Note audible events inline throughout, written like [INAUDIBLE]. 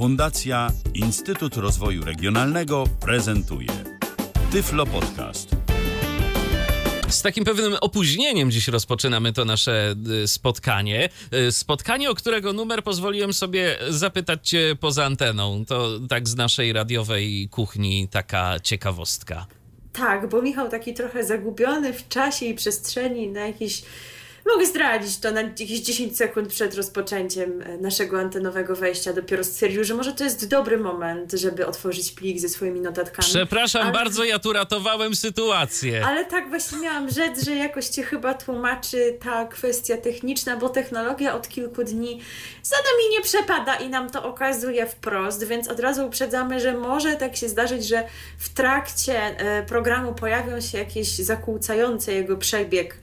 Fundacja Instytut Rozwoju Regionalnego prezentuje Tyflo Podcast. Z takim pewnym opóźnieniem dziś rozpoczynamy to nasze y, spotkanie. Y, Spotkanie, o którego numer pozwoliłem sobie zapytać cię poza anteną. To tak z naszej radiowej kuchni taka ciekawostka. Tak, bo Michał taki trochę zagubiony w czasie i przestrzeni na jakieś. Mogę zdradzić to na jakieś 10 sekund przed rozpoczęciem e, naszego antenowego wejścia. Dopiero stwierdził, że może to jest dobry moment, żeby otworzyć plik ze swoimi notatkami. Przepraszam Ale- bardzo, ja tu ratowałem sytuację. Ale tak właśnie miałam rzec, że jakoś cię chyba tłumaczy ta kwestia techniczna, bo technologia od kilku dni za nami nie przepada i nam to okazuje wprost, więc od razu uprzedzamy, że może tak się zdarzyć, że w trakcie e, programu pojawią się jakieś zakłócające jego przebieg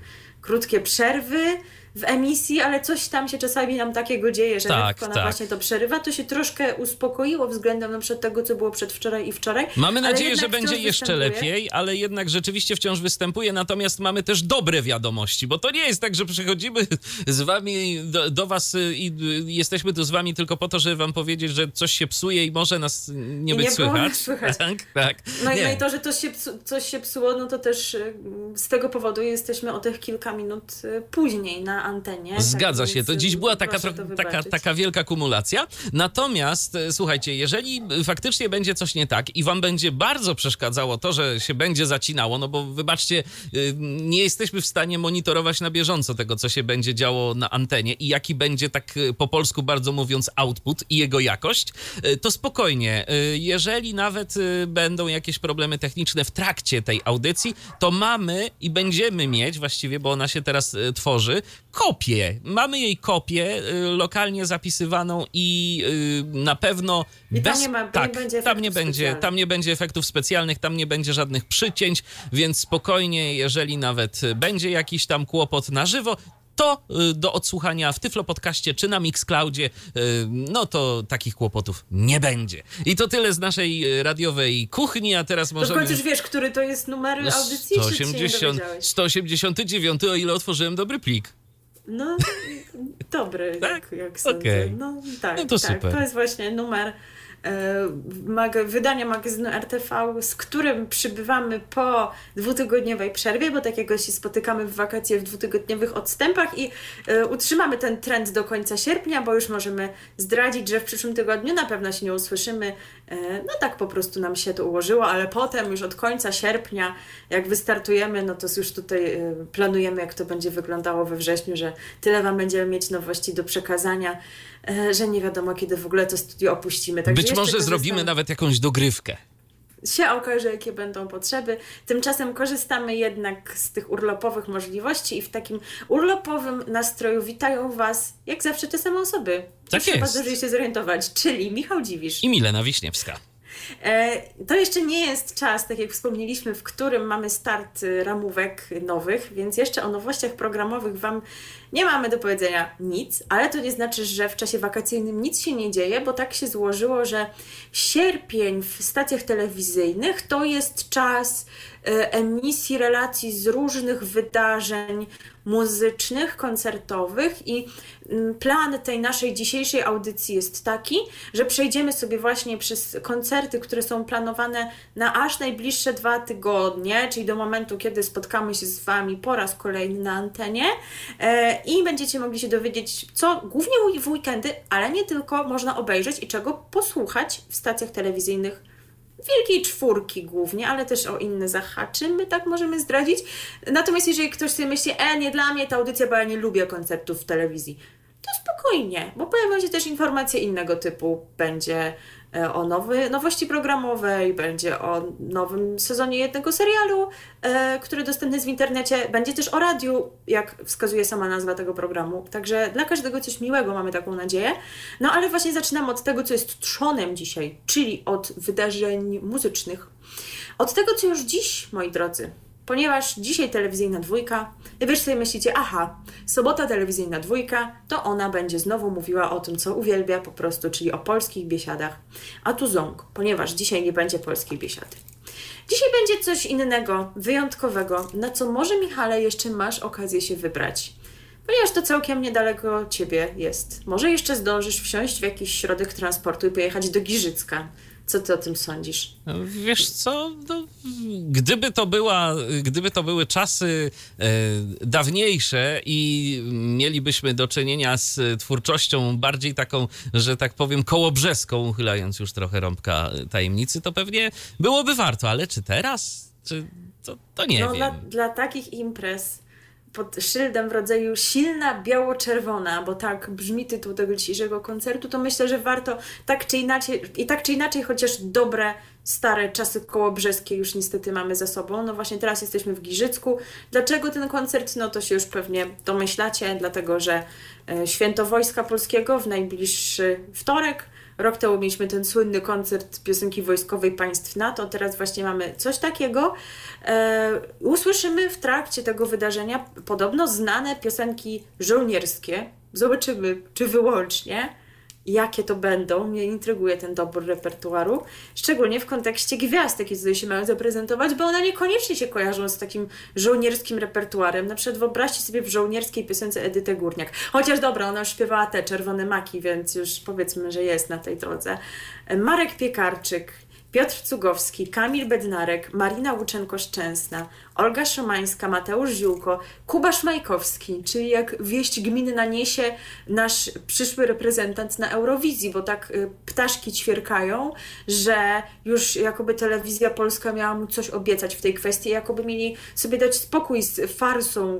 krótkie przerwy w emisji, ale coś tam się czasami nam takiego dzieje, że Tak, tak. właśnie to przerywa. To się troszkę uspokoiło względem na przykład tego, co było przedwczoraj i wczoraj. Mamy nadzieję, że będzie jeszcze występuje. lepiej, ale jednak rzeczywiście wciąż występuje. Natomiast mamy też dobre wiadomości, bo to nie jest tak, że przychodzimy z wami do, do was y, i y, jesteśmy tu z wami tylko po to, żeby wam powiedzieć, że coś się psuje i może nas nie I być nie słychać. słychać. [LAUGHS] Tak, tak. No i, Nie. no i to, że to się, coś się psuło, no to też y, z tego powodu jesteśmy o tych kilka minut później na antenie. Zgadza tak się, to dziś y, była taka, to taka, taka wielka kumulacja. Natomiast e, słuchajcie, jeżeli faktycznie będzie coś nie tak i wam będzie bardzo przeszkadzało to, że się będzie zacinało, no bo wybaczcie, y, nie jesteśmy w stanie monitorować na bieżąco tego, co się będzie działo na antenie i jaki będzie tak y, po polsku bardzo mówiąc output i jego jakość, y, to spokojnie. y, Jeżeli nawet y, będą jakieś problemy techniczne w trakcie tej audycji, to mamy i będziemy mieć właściwie, bo ona się teraz y, tworzy, kopię. Mamy jej kopię y, lokalnie zapisywaną i y, na pewno I tam bez... nie ma- nie tak, będzie tam nie będzie, specjalnych. tam nie będzie efektów specjalnych, tam nie będzie żadnych przycięć, więc spokojnie, jeżeli nawet będzie jakiś tam kłopot na żywo, to y, do odsłuchania w Tyflo Podcaście czy na Mixcloudzie, no to takich kłopotów nie będzie. I to tyle z naszej radiowej kuchni, a teraz w możemy... końcu już wiesz, który to jest numer No, audycji, czy się nie 180, dowiedziałeś? 189, o ile otworzyłem dobry plik. No, dobry, Tak? jak, jak sądzę. Okej. No tak, No to tak. super. To jest właśnie numer mag- wydania magazynu RTV, z którym przybywamy po dwutygodniowej przerwie, bo takiego się spotykamy w wakacje w dwutygodniowych odstępach i e, utrzymamy ten trend do końca sierpnia, bo już możemy zdradzić, że w przyszłym tygodniu na pewno się nie usłyszymy. E, no tak po prostu nam się to ułożyło, ale potem już od końca sierpnia, jak wystartujemy, no to już tutaj e, planujemy, jak to będzie wyglądało we wrześniu, że tyle Wam będziemy mieć nowości do przekazania, e, że nie wiadomo, kiedy w ogóle to studio opuścimy. Także Być może zrobimy nawet jakąś dogrywkę. się okaże, jakie będą potrzeby. Tymczasem korzystamy jednak z tych urlopowych możliwości i w takim urlopowym nastroju witają Was, jak zawsze, te same osoby. Tak Trzeba jest. się zorientować, czyli Michał Dziwisz. I Milena Wiśniewska. E, to jeszcze nie jest czas, tak jak wspomnieliśmy, w którym mamy start y, ramówek nowych, więc jeszcze o nowościach programowych Wam nie mamy do powiedzenia nic, ale to nie znaczy, że w czasie wakacyjnym nic się nie dzieje, bo tak się złożyło, że sierpień w stacjach telewizyjnych to jest czas e, emisji relacji z różnych wydarzeń muzycznych, koncertowych i mm, plan tej naszej dzisiejszej audycji jest taki, że przejdziemy sobie właśnie przez koncerty, które są planowane na aż najbliższe dwa tygodnie, czyli do momentu, kiedy spotkamy się z Wami po raz kolejny na antenie e, i będziecie mogli się dowiedzieć, co głównie w weekendy, ale nie tylko, można obejrzeć i czego posłuchać w stacjach telewizyjnych Wielkiej Czwórki głównie, ale też o inne zahaczymy, tak możemy zdradzić. Natomiast jeżeli ktoś sobie myśli, e, nie dla mnie ta audycja, bo ja nie lubię koncertów w telewizji, to spokojnie, bo pojawią się też informacje innego typu. Będzie o nowy, nowości programowej, będzie o nowym sezonie jednego serialu, e, który dostępny jest w internecie, będzie też o radiu, jak wskazuje sama nazwa tego programu. Także dla każdego coś miłego mamy taką nadzieję. No ale właśnie zaczynamy od tego, co jest trzonem dzisiaj, czyli od wydarzeń muzycznych. Od tego, co już dziś, moi drodzy, ponieważ dzisiaj telewizyjna dwójka, wy sobie myślicie, aha, sobota telewizyjna dwójka, to ona będzie znowu mówiła o tym, co uwielbia po prostu, czyli o polskich biesiadach. A tu ząg, ponieważ dzisiaj nie będzie polskiej biesiady. Dzisiaj będzie coś innego, wyjątkowego, na co może Michale jeszcze masz okazję się wybrać. ponieważ to całkiem niedaleko ciebie jest. Może jeszcze zdążysz wsiąść w jakiś środek transportu i pojechać do Giżycka. Co ty o tym sądzisz? Wiesz co, no, gdyby, to była, gdyby to były czasy e, dawniejsze i mielibyśmy do czynienia z twórczością bardziej taką, że tak powiem, kołobrzeską, uchylając już trochę rąbka tajemnicy, to pewnie byłoby warto, ale czy teraz? Czy to, to nie no, wiem. Dla, dla takich imprez pod szyldem w rodzaju silna biało-czerwona, bo tak brzmi tytuł tego dzisiejszego koncertu, to myślę, że warto tak czy inaczej, i tak czy inaczej, chociaż dobre, stare czasy kołobrzeskie już niestety mamy za sobą. No właśnie teraz jesteśmy w Giżycku. Dlaczego ten koncert? No to się już pewnie domyślacie, dlatego że e, Święto Wojska Polskiego w najbliższy wtorek Rok temu mieliśmy ten słynny koncert piosenki wojskowej państw NATO, teraz właśnie mamy coś takiego. E, usłyszymy w trakcie tego wydarzenia podobno znane piosenki żołnierskie. Zobaczymy, czy wyłącznie jakie to będą. Mnie intryguje ten dobór repertuaru, szczególnie w kontekście gwiazd, jakie tutaj się mają zaprezentować, bo one niekoniecznie się kojarzą z takim żołnierskim repertuarem. Na przykład wyobraźcie sobie w żołnierskiej piosence Edytę Górniak. Chociaż dobra, ona już śpiewała te czerwone maki, więc już powiedzmy, że jest na tej drodze. Marek Piekarczyk, Piotr Cugowski, Kamil Bednarek, Marina Łuczenko-Szczęsna, Olga Szomańska, Mateusz Ziółko, Kuba Szmajkowski, czyli jak wieść gminy naniesie nasz przyszły reprezentant na Eurowizji, bo tak y, ptaszki ćwierkają, że już jakoby telewizja polska miała mu coś obiecać w tej kwestii, jakoby mieli sobie dać spokój z farsą y,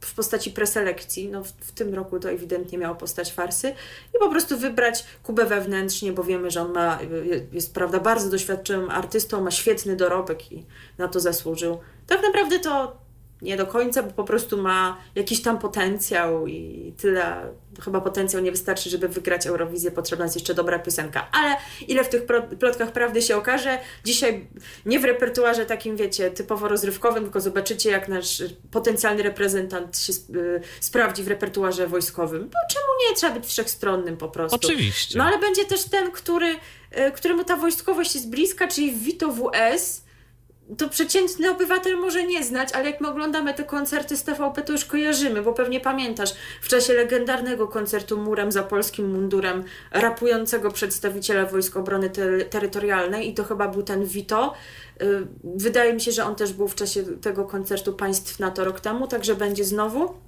w postaci preselekcji. No w, w tym roku to ewidentnie miało postać farsy i po prostu wybrać Kubę wewnętrznie, bo wiemy, że on ma, y, jest prawda, bardzo doświadczonym artystą, ma świetny dorobek i na to zasłużył tak naprawdę to nie do końca, bo po prostu ma jakiś tam potencjał i tyle. Chyba potencjał nie wystarczy, żeby wygrać Eurowizję, potrzebna jest jeszcze dobra piosenka. Ale ile w tych plotkach prawdy się okaże, dzisiaj nie w repertuarze takim, wiecie, typowo rozrywkowym, tylko zobaczycie, jak nasz potencjalny reprezentant się y, sprawdzi w repertuarze wojskowym. Bo czemu nie? Trzeba być wszechstronnym po prostu. Oczywiście. No ale będzie też ten, który, y, któremu ta wojskowość jest bliska, czyli Vito WS, to przeciętny obywatel może nie znać, ale jak my oglądamy te koncerty z TVP, to już kojarzymy, bo pewnie pamiętasz w czasie legendarnego koncertu Murem za polskim mundurem rapującego przedstawiciela Wojsk Obrony Terytorialnej i to chyba był ten Vito. Y, wydaje mi się, że on też był w czasie tego koncertu państw NATO rok temu, także będzie znowu.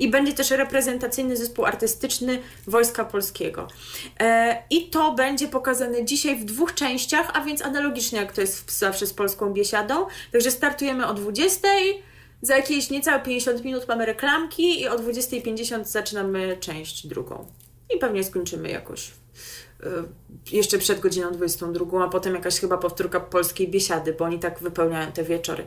I będzie też reprezentacyjny zespół artystyczny Wojska Polskiego. E, I to będzie pokazane dzisiaj w dwóch częściach, a więc analogicznie jak to jest zawsze z Polską Biesiadą. Także startujemy o 20. Za jakieś niecałe 50 minut mamy reklamki i o 20.50 zaczynamy część drugą. I pewnie skończymy jakoś Y, jeszcze przed godziną 22, a potem jakaś chyba powtórka polskiej biesiady, bo oni tak wypełniają te wieczory.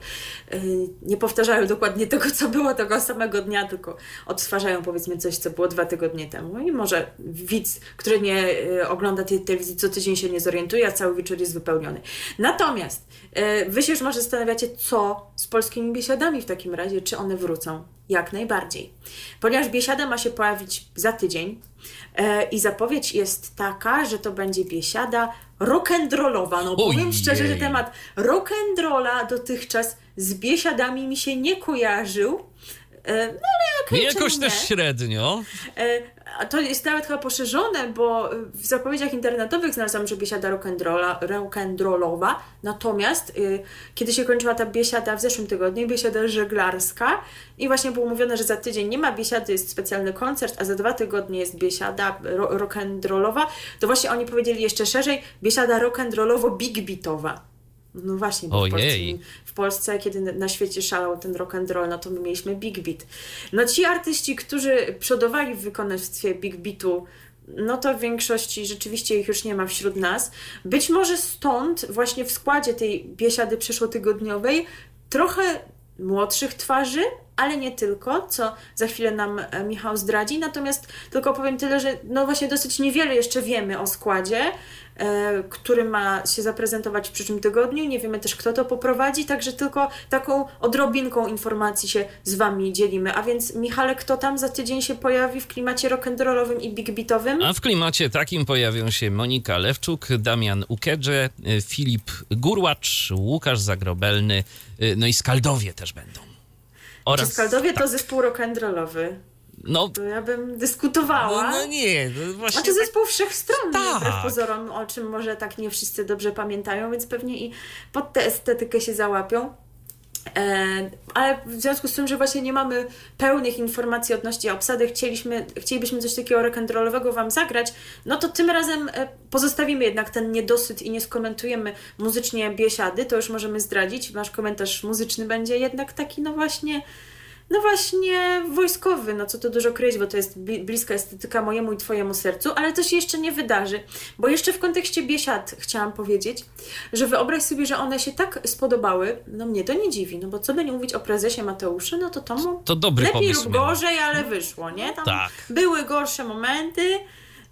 Y, nie powtarzają dokładnie tego, co było tego samego dnia, tylko odtwarzają powiedzmy coś, co było dwa tygodnie temu. I może widz, który nie y, ogląda tej telewizji co tydzień się nie zorientuje, a cały wieczór jest wypełniony. Natomiast wy się już może zastanawiacie, co z polskimi biesiadami w takim razie, czy one wrócą. Jak najbardziej. Ponieważ biesiada ma się pojawić za tydzień i zapowiedź jest taka, że to będzie biesiada rock'n'rollowa. No Ojej. powiem szczerze, że temat rock'n'rolla dotychczas z biesiadami mi się nie kojarzył. E, no ale okej, okay, Jakoś też średnio. A to jest nawet chyba poszerzone, bo w zapowiedziach internetowych znalazłam, że biesiada rock'n'rollowa, natomiast y, kiedy się kończyła ta biesiada w zeszłym tygodniu, biesiada żeglarska. I właśnie było mówione, że za tydzień nie ma biesiady, jest specjalny koncert, a za dwa tygodnie jest biesiada rock'n'rollowa, to właśnie oni powiedzieli jeszcze szerzej, biesiada rock'n'rollowo-big beatowa. No właśnie, bo w Polsce, w Polsce, kiedy na świecie szalał ten rock and roll, no to my mieliśmy Big Beat. No ci artyści, którzy przodowali w wykonawstwie Big Beatu, no to w większości rzeczywiście ich już nie ma wśród nas. Być może stąd właśnie w składzie tej biesiady przeszłotygodniowej trochę młodszych twarzy, ale nie tylko, co za chwilę nam e, Michał zdradzi. Natomiast tylko powiem tyle, że no właśnie dosyć niewiele jeszcze wiemy o składzie, który ma się zaprezentować w przyszłym tygodniu. Nie wiemy też, kto to poprowadzi, także tylko taką odrobinką informacji się z Wami dzielimy. A więc, Michale, kto tam za tydzień się pojawi w klimacie rock'n'rollowym i big beatowym? A w klimacie takim pojawią się Monika Lewczuk, Damian Ukedże, e, Filip Gurłacz, Łukasz Zagrobelny, no i Skaldowie też będą. Oraz, Czy Skaldowie tak. to zespół rock'n'rollowy? No, to ja bym dyskutowała. No, no nie, no właśnie. Znaczy zespół wszechstronny, tak. wbrew pozorom, o czym może tak nie wszyscy dobrze pamiętają, więc pewnie i pod tę estetykę się załapią. E, ale w związku z tym, że właśnie nie mamy pełnych informacji odnośnie obsady, chcieliśmy, chcielibyśmy coś takiego rock'n'rollowego Wam zagrać, no to tym razem e, pozostawimy jednak ten niedosyt i nie skomentujemy muzycznie biesiady, to już możemy zdradzić. Nasz komentarz muzyczny będzie jednak taki, no właśnie no właśnie wojskowy, no co tu dużo kryć, bo to jest bliska estetyka mojemu i twojemu sercu, ale to się jeszcze nie wydarzy, bo jeszcze w kontekście biesiad chciałam powiedzieć, że wyobraź sobie, że one się tak spodobały, no mnie to nie dziwi, no bo co by nie mówić o prezesie Mateuszu, no to to mu to dobry lepiej lub gorzej, ale wyszło, nie? Tam tak. były gorsze momenty,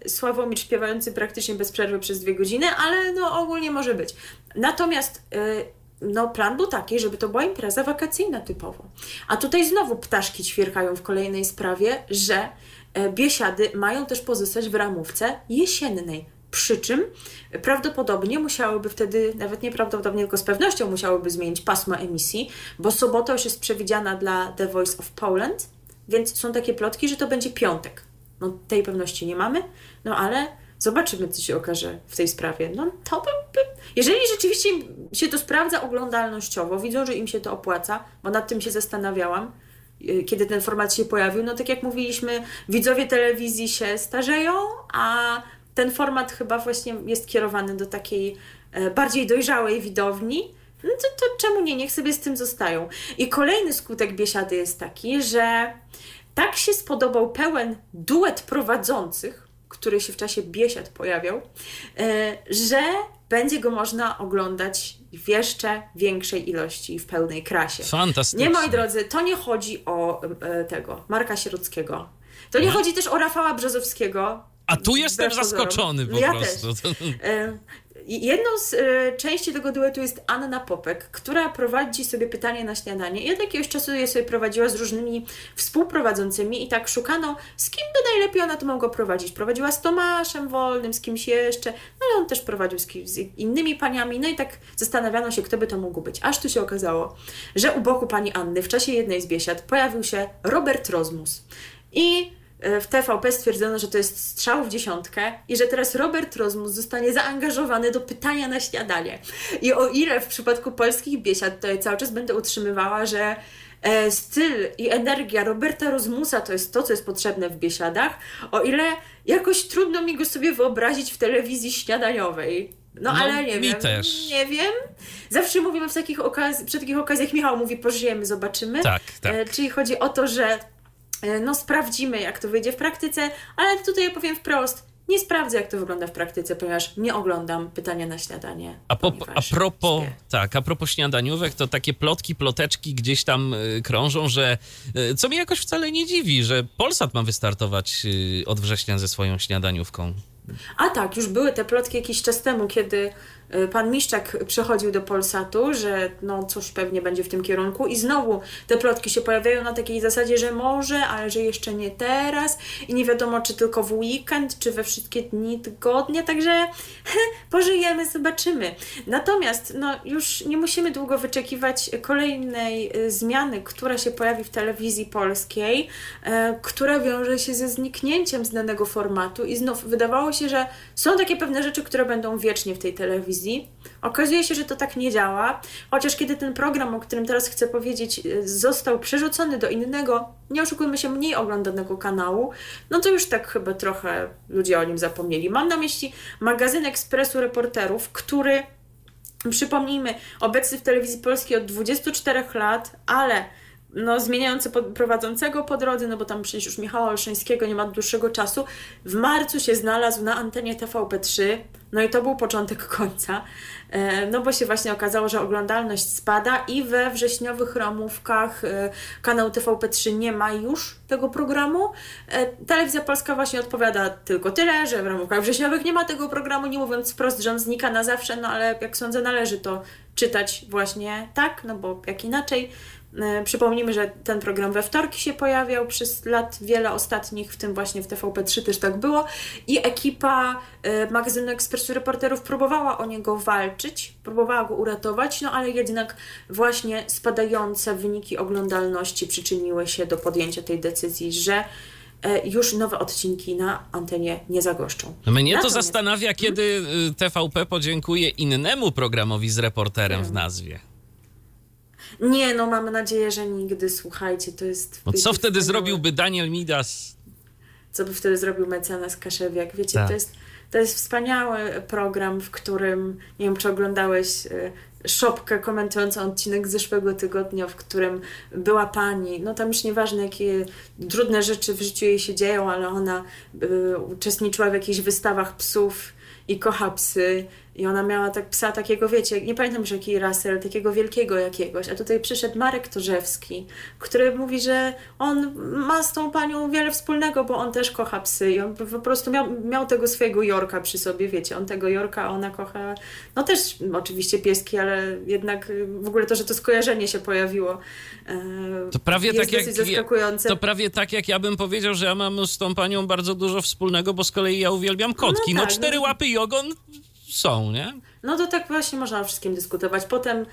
Sławomir śpiewający praktycznie bez przerwy przez dwie godziny, ale no ogólnie może być. Natomiast... Yy, no, plan był taki, żeby to była impreza wakacyjna typowo. A tutaj znowu ptaszki ćwierkają w kolejnej sprawie, że e, biesiady mają też pozostać w ramówce jesiennej. Przy czym prawdopodobnie musiałyby wtedy, nawet nieprawdopodobnie, tylko z pewnością musiałyby zmienić pasmo emisji, bo sobota już jest przewidziana dla The Voice of Poland, więc są takie plotki, że to będzie piątek. No, tej pewności nie mamy, no ale Zobaczymy, co się okaże w tej sprawie. No to by, Jeżeli rzeczywiście się to sprawdza oglądalnościowo, widzą, że im się to opłaca, bo nad tym się zastanawiałam, y, kiedy ten format się pojawił, no tak jak mówiliśmy, widzowie telewizji się starzeją, a ten format chyba właśnie jest kierowany do takiej e, bardziej dojrzałej widowni, no to, to czemu nie? Niech sobie z tym zostają. I kolejny skutek biesiady jest taki, że tak się spodobał pełen duet prowadzących, który się w czasie biesiad pojawiał, e, że będzie go można oglądać w jeszcze większej ilości w pełnej krasie. Fantastycznie. Nie, moi drodzy, to nie chodzi o e, tego Marka Sierockiego. To nie chodzi też o Rafała Brzozowskiego. A tu jestem zaskoczony po ja prostu. Też. E, Jedną z y, części tego duetu jest Anna Popek, która prowadzi sobie pytanie na śniadanie. I od jakiegoś czasu je sobie prowadziła z różnymi współprowadzącymi i tak szukano, z kim by najlepiej ona to mogła prowadzić. Prowadziła z Tomaszem Wolnym, z kimś jeszcze, no ale on też prowadził z, z innymi paniami. No i tak zastanawiano się, kto by to mógł być. Aż tu się okazało, że u boku pani Anny w czasie jednej z biesiad pojawił się Robert Rozmus. I w TVP stwierdzono, że to jest strzał w dziesiątkę i że teraz Robert Rozmus zostanie zaangażowany do pytania na śniadanie. I o ile w przypadku polskich biesiad to ja cały czas będę utrzymywała, że e, styl i energia Roberta Rozmusa to jest to, co jest potrzebne w biesiadach, o ile jakoś trudno mi go sobie wyobrazić w telewizji śniadaniowej. No, no ale nie wiem. Też. Nie wiem. Zawsze mówimy w takich okaz- przy takich okazjach, Michał mówi, pożyjemy, zobaczymy. Tak, tak. E, czyli chodzi o to, że E, no sprawdzimy, jak to wyjdzie w praktyce, ale tutaj ja powiem wprost, nie sprawdzę, jak to wygląda w praktyce, ponieważ nie oglądam pytania na śniadanie. A, po, a propos, tak, a propos śniadaniówek, to takie plotki, ploteczki gdzieś tam y, krążą, że y, co mnie jakoś wcale nie dziwi, że Polsat ma wystartować od września ze swoją śniadaniówką. A tak, już były te plotki jakiś czas temu, kiedy pan Miszczak przechodził do Polsatu, że no coś pewnie będzie w tym kierunku i znowu te plotki się pojawiają na takiej zasadzie, że może, ale że jeszcze nie teraz i nie wiadomo czy tylko w weekend, czy we wszystkie dni tygodnia, także pożyjemy, zobaczymy. Natomiast no już nie musimy długo wyczekiwać kolejnej y, zmiany, która się pojawi w telewizji polskiej, e, która wiąże się ze zniknięciem znanego formatu i znów wydawało się, że są takie pewne rzeczy, które będą wiecznie w tej telewizji, telewizji. Okazuje się, że to tak nie działa, chociaż kiedy ten program, o którym teraz chcę powiedzieć, y, został przerzucony do innego, nie oszukujmy się, mniej oglądanego kanału, no to już tak chyba trochę ludzie o nim zapomnieli. Mam na myśli magazyn Ekspresu Reporterów, który, przypomnijmy, obecny w telewizji polskiej od 24 lat, ale no, zmieniający prowadzącego po drodze, no bo tam przecież już Michała Olszańskiego nie ma dłuższego czasu, w marcu się znalazł na antenie TVP3, no i to był początek [LAUGHS] końca, e, no bo się właśnie okazało, że oglądalność spada i we wrześniowych ramówkach e, kanał TVP3 nie ma już tego programu. E, Telewizja Polska właśnie odpowiada tylko tyle, że w ramówkach wrześniowych nie ma tego programu, nie mówiąc wprost, że on znika na zawsze, no ale jak sądzę należy to czytać właśnie tak, no bo jak inaczej. E, przypomnijmy, że ten program we wtorki się pojawiał przez lat wiele ostatnich, w tym właśnie w TVP3 też tak było i ekipa e, magazynu Ekspresu Reporterów próbowała o niego walczyć, próbowała go uratować, no ale jednak właśnie spadające wyniki oglądalności przyczyniły się do podjęcia tej decyzji, że e, już nowe odcinki na antenie nie zagoszczą. Mnie to Natomiast- zastanawia, kiedy y, TVP podziękuje innemu programowi z reporterem w nazwie. Nie, no mamy nadzieję, że nigdy, słuchajcie, to jest... No co wtedy wspaniałe. zrobiłby Daniel Midas? co by wtedy zrobił mecenas Kaszewiak. Wiecie, Tak. to, jest, to jest wspaniały program, w którym, nie wiem, czy oglądałeś y, szopkę komentującą odcinek z zeszłego tygodnia, w którym była pani, no tam już nieważne, jakie trudne rzeczy w życiu jej się dzieją, ale ona y, uczestniczyła w jakichś wystawach psów i kocha psy. I ona miała tak psa takiego, wiecie, nie pamiętam już jakiej rasy, ale takiego wielkiego jakiegoś. A tutaj przyszedł Marek Torzewski, który mówi, że on ma z tą panią wiele wspólnego, bo on też kocha psy. I on po prostu miał, miał tego swojego Jorka przy sobie, wiecie, on tego Jorka, a ona kocha, no też oczywiście pieski, ale jednak w ogóle to, że to skojarzenie się pojawiło. e, To prawie jest tak jak. To prawie tak jak ja bym powiedział, że ja mam z tą panią bardzo dużo wspólnego, bo z kolei ja uwielbiam kotki. No, tak, cztery no. łapy i ogon są, nie? No to tak właśnie można o wszystkim dyskutować. Potem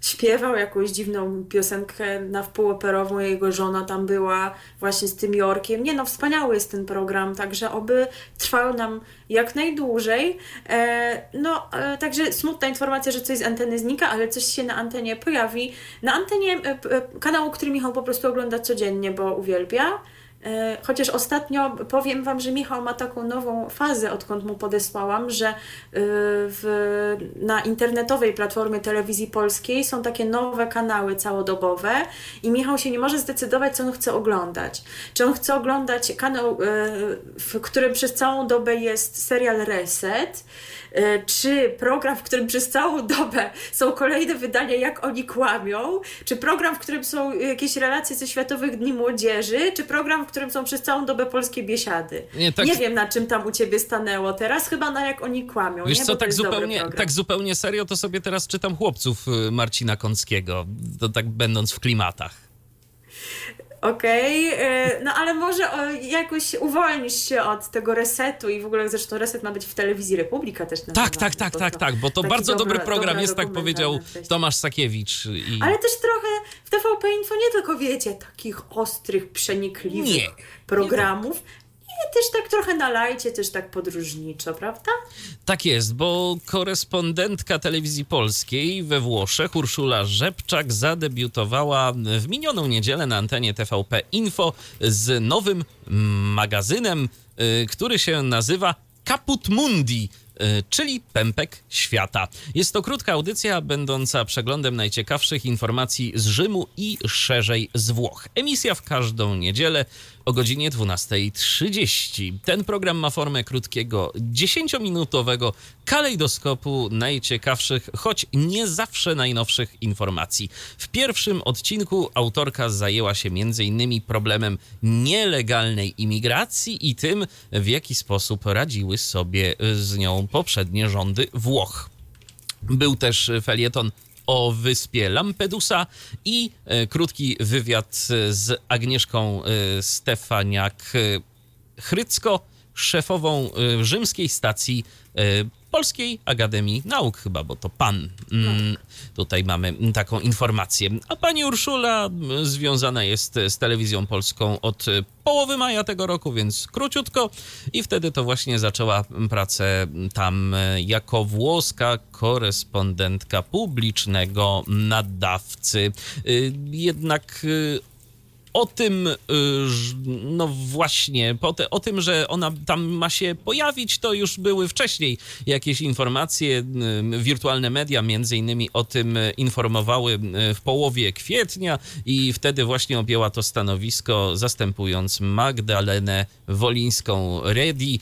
śpiewał jakąś dziwną piosenkę na wpół operową, jego żona tam była właśnie z tym Jorkiem. Nie no, wspaniały jest ten program, także oby trwał nam jak najdłużej. E, no, e, także smutna informacja, że coś z anteny znika, ale coś się na antenie pojawi. Na antenie e, e, kanału, który Michał po prostu ogląda codziennie, bo uwielbia. E, Chociaż ostatnio powiem Wam, że Michał ma taką nową fazę, odkąd mu podesłałam, że y, w, na internetowej platformie telewizji polskiej są takie nowe kanały całodobowe i Michał się nie może zdecydować, co on chce oglądać. Czy on chce oglądać kanał, y, w którym przez całą dobę jest serial Reset, czy program, w którym przez całą dobę są kolejne wydania, jak oni kłamią, czy program, w którym są jakieś relacje ze Światowych Dni Młodzieży, czy program, którym są przez całą dobę polskie biesiady. Nie, Nie, tak- wiem, na czym tam u ciebie stanęło teraz, chyba na jak oni kłamią. Wiesz nie? co, tak zupełnie, tak zupełnie serio, to sobie teraz czytam chłopców y, Marcina Kąckiego, to tak będąc w klimatach. Okej, e, no ale może o, jakoś uwolnisz się od tego resetu i w ogóle zresztą reset ma być w telewizji Republika też Tak, nazywany, tak, tak, tak, to tak, bo to taki bardzo dobry program jest, tak powiedział. Tomasz Sakiewicz. I... Ale też trochę w TVP Info nie tylko wiecie, takich ostrych, przenikliwych Nie, programów. Nie, też tak trochę na lajcie, też tak podróżniczo, prawda? Tak jest, bo korespondentka telewizji polskiej we Włoszech, Urszula Rzepczak, zadebiutowała w minioną niedzielę na antenie TVP Info z nowym magazynem, y, który się nazywa Caput Mundi. y, Czyli pępek świata. Jest to krótka audycja będąca przeglądem najciekawszych informacji z Rzymu i szerzej z Włoch. Emisja w każdą niedzielę o godzinie 12.30. Ten program ma formę krótkiego, 10-minutowego kalejdoskopu najciekawszych, choć nie zawsze najnowszych informacji. W pierwszym odcinku autorka zajęła się m.in. problemem nielegalnej imigracji i tym, w jaki sposób radziły sobie z nią poprzednie rządy Włoch. Był też felieton o wyspie Lampedusa i e, krótki wywiad e, z Agnieszką e, Stefaniak-Chrycko, szefową rzymskiej stacji Polskiej Akademii Nauk chyba, bo to pan. Mm, tutaj mamy taką informację. A pani Urszula związana jest z telewizją polską od e, połowy maja tego roku, więc króciutko i wtedy to właśnie zaczęła pracę tam e, jako włoska korespondentka publicznego nadawcy. Y, Jednak o tym, y, no właśnie, o tym, że ona tam ma się pojawić, to już były wcześniej jakieś informacje. Wirtualne media między innymi o tym y, informowały y, w połowie kwietnia i wtedy właśnie objęła to stanowisko zastępując Magdalenę Wolińską-Redi.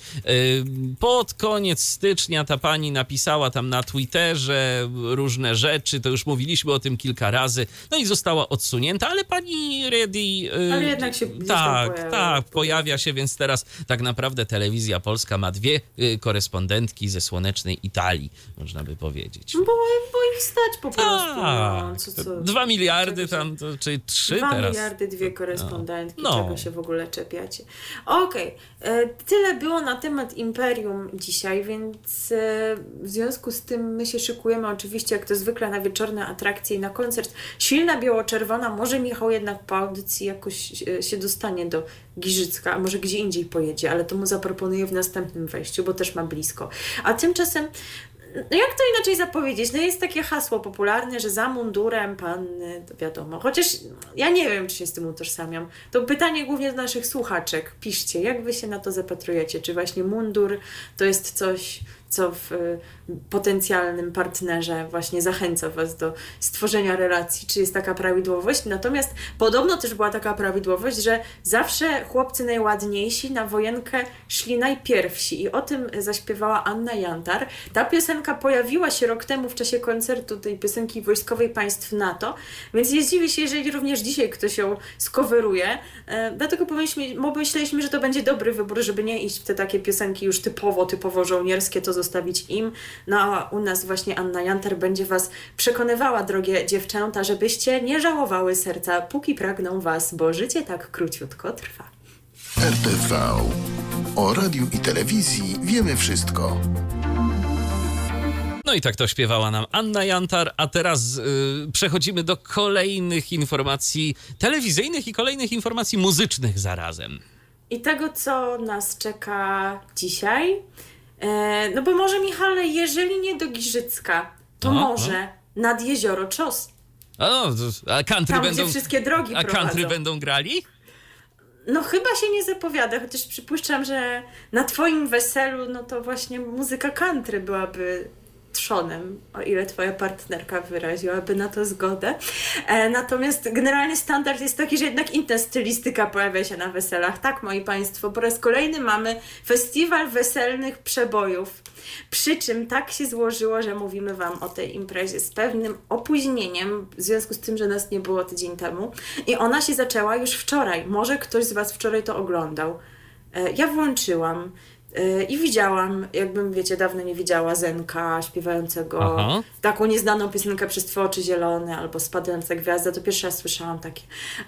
Pod koniec stycznia ta pani napisała tam na Twitterze różne rzeczy, to już mówiliśmy o tym kilka razy, no i została odsunięta, ale pani Redi... y, Ale jednak się Tak, pojawia. tak, pojawia się, więc teraz tak naprawdę telewizja polska ma dwie y, korespondentki ze słonecznej Italii, można by powiedzieć. Bo, bo ich stać po prostu. No, Tak, co, co, dwa miliardy tam, to, czy trzy Dwa teraz. miliardy, dwie korespondentki, No. czego się w ogóle czepiacie. Okej, e, tyle było na temat Imperium dzisiaj, więc e, w związku z tym my się szykujemy oczywiście jak to zwykle na wieczorne atrakcje i na koncert. Silna biało-czerwona, może Michał jednak po audycji jakoś e, się dostanie do Giżycka, a może gdzie indziej pojedzie, ale to mu zaproponuję w następnym wejściu, bo też ma blisko. A tymczasem no jak to inaczej zapowiedzieć? No jest takie hasło popularne, że za mundurem panny, to wiadomo. Chociaż ja nie wiem, czy się z tym utożsamiam. To pytanie głównie do naszych słuchaczek. Piszcie, jak wy się na to zapatrujecie? Czy właśnie mundur to jest coś, co w potencjalnym partnerze właśnie zachęca Was do stworzenia relacji, czy jest taka prawidłowość. Natomiast podobno też była taka prawidłowość, że zawsze chłopcy najładniejsi na wojenkę szli najpierwsi i o tym zaśpiewała Anna Jantar. Ta piosenka pojawiła się rok temu w czasie koncertu tej piosenki wojskowej państw NATO, więc nie zdziwię się, jeżeli również dzisiaj ktoś ją skoweruje. E, dlatego pomyśleliśmy, że to będzie dobry wybór, żeby nie iść w te takie piosenki już typowo, typowo żołnierskie, to zostawić im. No a u nas właśnie Anna Janter będzie Was przekonywała, drogie dziewczęta, żebyście nie żałowały serca, póki pragną Was, bo życie tak króciutko trwa. RTV. O radiu i telewizji wiemy wszystko. No i tak to śpiewała nam Anna Jantar, a teraz yy, przechodzimy do kolejnych informacji telewizyjnych i kolejnych informacji muzycznych zarazem. I tego, co nas czeka dzisiaj. E, no bo może Michale, jeżeli nie do Giżycka, to no, może no. nad jezioro Czos. O, a country Tam, będą. Wszystkie drogi A prowadzą. country będą grali? No chyba się nie zapowiada, chociaż przypuszczam, że na twoim weselu, no to właśnie muzyka country byłaby trzonem, o ile twoja partnerka wyraziłaby na to zgodę. E, natomiast generalnie standard jest taki, że jednak inna stylistyka pojawia się na weselach. Tak, moi Państwo, po raz kolejny mamy festiwal weselnych przebojów. Przy czym tak się złożyło, że mówimy Wam o tej imprezie z pewnym opóźnieniem, w związku z tym, że nas nie było tydzień temu. I ona się zaczęła już wczoraj. Może ktoś z Was wczoraj to oglądał. E, ja włączyłam. I widziałam, jakbym, wiecie, dawno nie widziała Zenka śpiewającego Aha. taką nieznaną piosenkę przez Twoje oczy zielone, albo Spadająca gwiazda, to pierwszy raz słyszałam takie.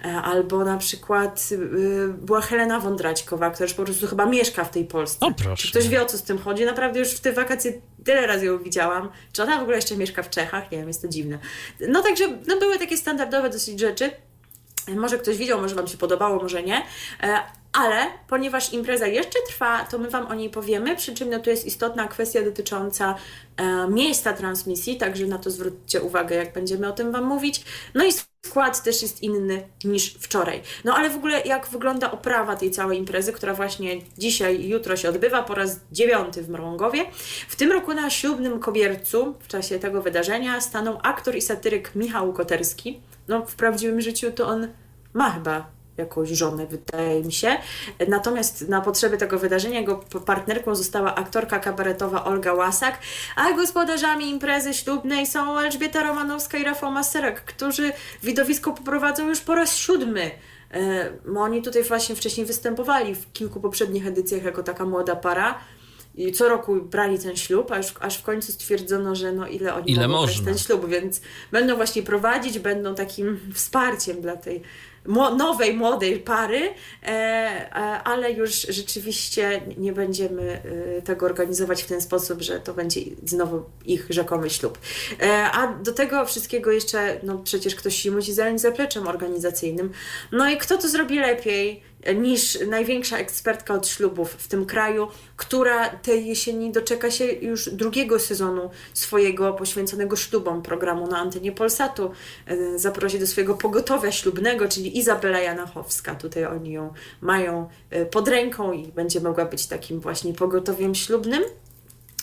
E, albo na przykład y, była Helena Wądraćkowa, która już po prostu chyba mieszka w tej Polsce. O proszę. Czy ktoś wie, o co z tym chodzi? Naprawdę już w te wakacje tyle razy ją widziałam. Czy ona w ogóle jeszcze mieszka w Czechach? Nie wiem, jest to dziwne. No także, no były takie standardowe dosyć rzeczy. Może ktoś widział, może Wam się podobało, może nie. Ale ponieważ impreza jeszcze trwa, to my Wam o niej powiemy, przy czym no, tu jest istotna kwestia dotycząca e, miejsca transmisji, także na to zwróćcie uwagę, jak będziemy o tym Wam mówić. No i skład też jest inny niż wczoraj. No ale w ogóle jak wygląda oprawa tej całej imprezy, która właśnie dzisiaj i jutro się odbywa po raz dziewiąty w Mrągowie. W tym roku na ślubnym kobiercu w czasie tego wydarzenia stanął aktor i satyryk Michał Koterski. No w prawdziwym życiu to on ma chyba jakąś żonę, wydaje mi się. Natomiast na potrzeby tego wydarzenia jego partnerką została aktorka kabaretowa Olga Łasak, a gospodarzami imprezy ślubnej są Elżbieta Romanowska i Rafał Maserek, którzy widowisko poprowadzą już po raz siódmy. E, oni tutaj właśnie wcześniej występowali w kilku poprzednich edycjach jako taka młoda para. I co roku brali ten ślub, aż, aż w końcu stwierdzono, że no ile oni ile mogą można. ten ślub, więc będą właśnie prowadzić, będą takim wsparciem dla tej nowej, młodej pary, e, e, ale już rzeczywiście nie będziemy e, tego organizować w ten sposób, że to będzie znowu ich rzekomy ślub. A do tego wszystkiego jeszcze, no przecież ktoś się musi zająć zapleczem organizacyjnym. No i kto to zrobi lepiej? Niż największa ekspertka od ślubów w tym kraju, która tej jesieni doczeka się już drugiego sezonu swojego poświęconego ślubom programu na antenie Polsatu. E, zaprosi do swojego pogotowia ślubnego, czyli Izabela Janachowska. Tutaj oni ją mają e, pod ręką i będzie mogła być takim właśnie pogotowiem ślubnym.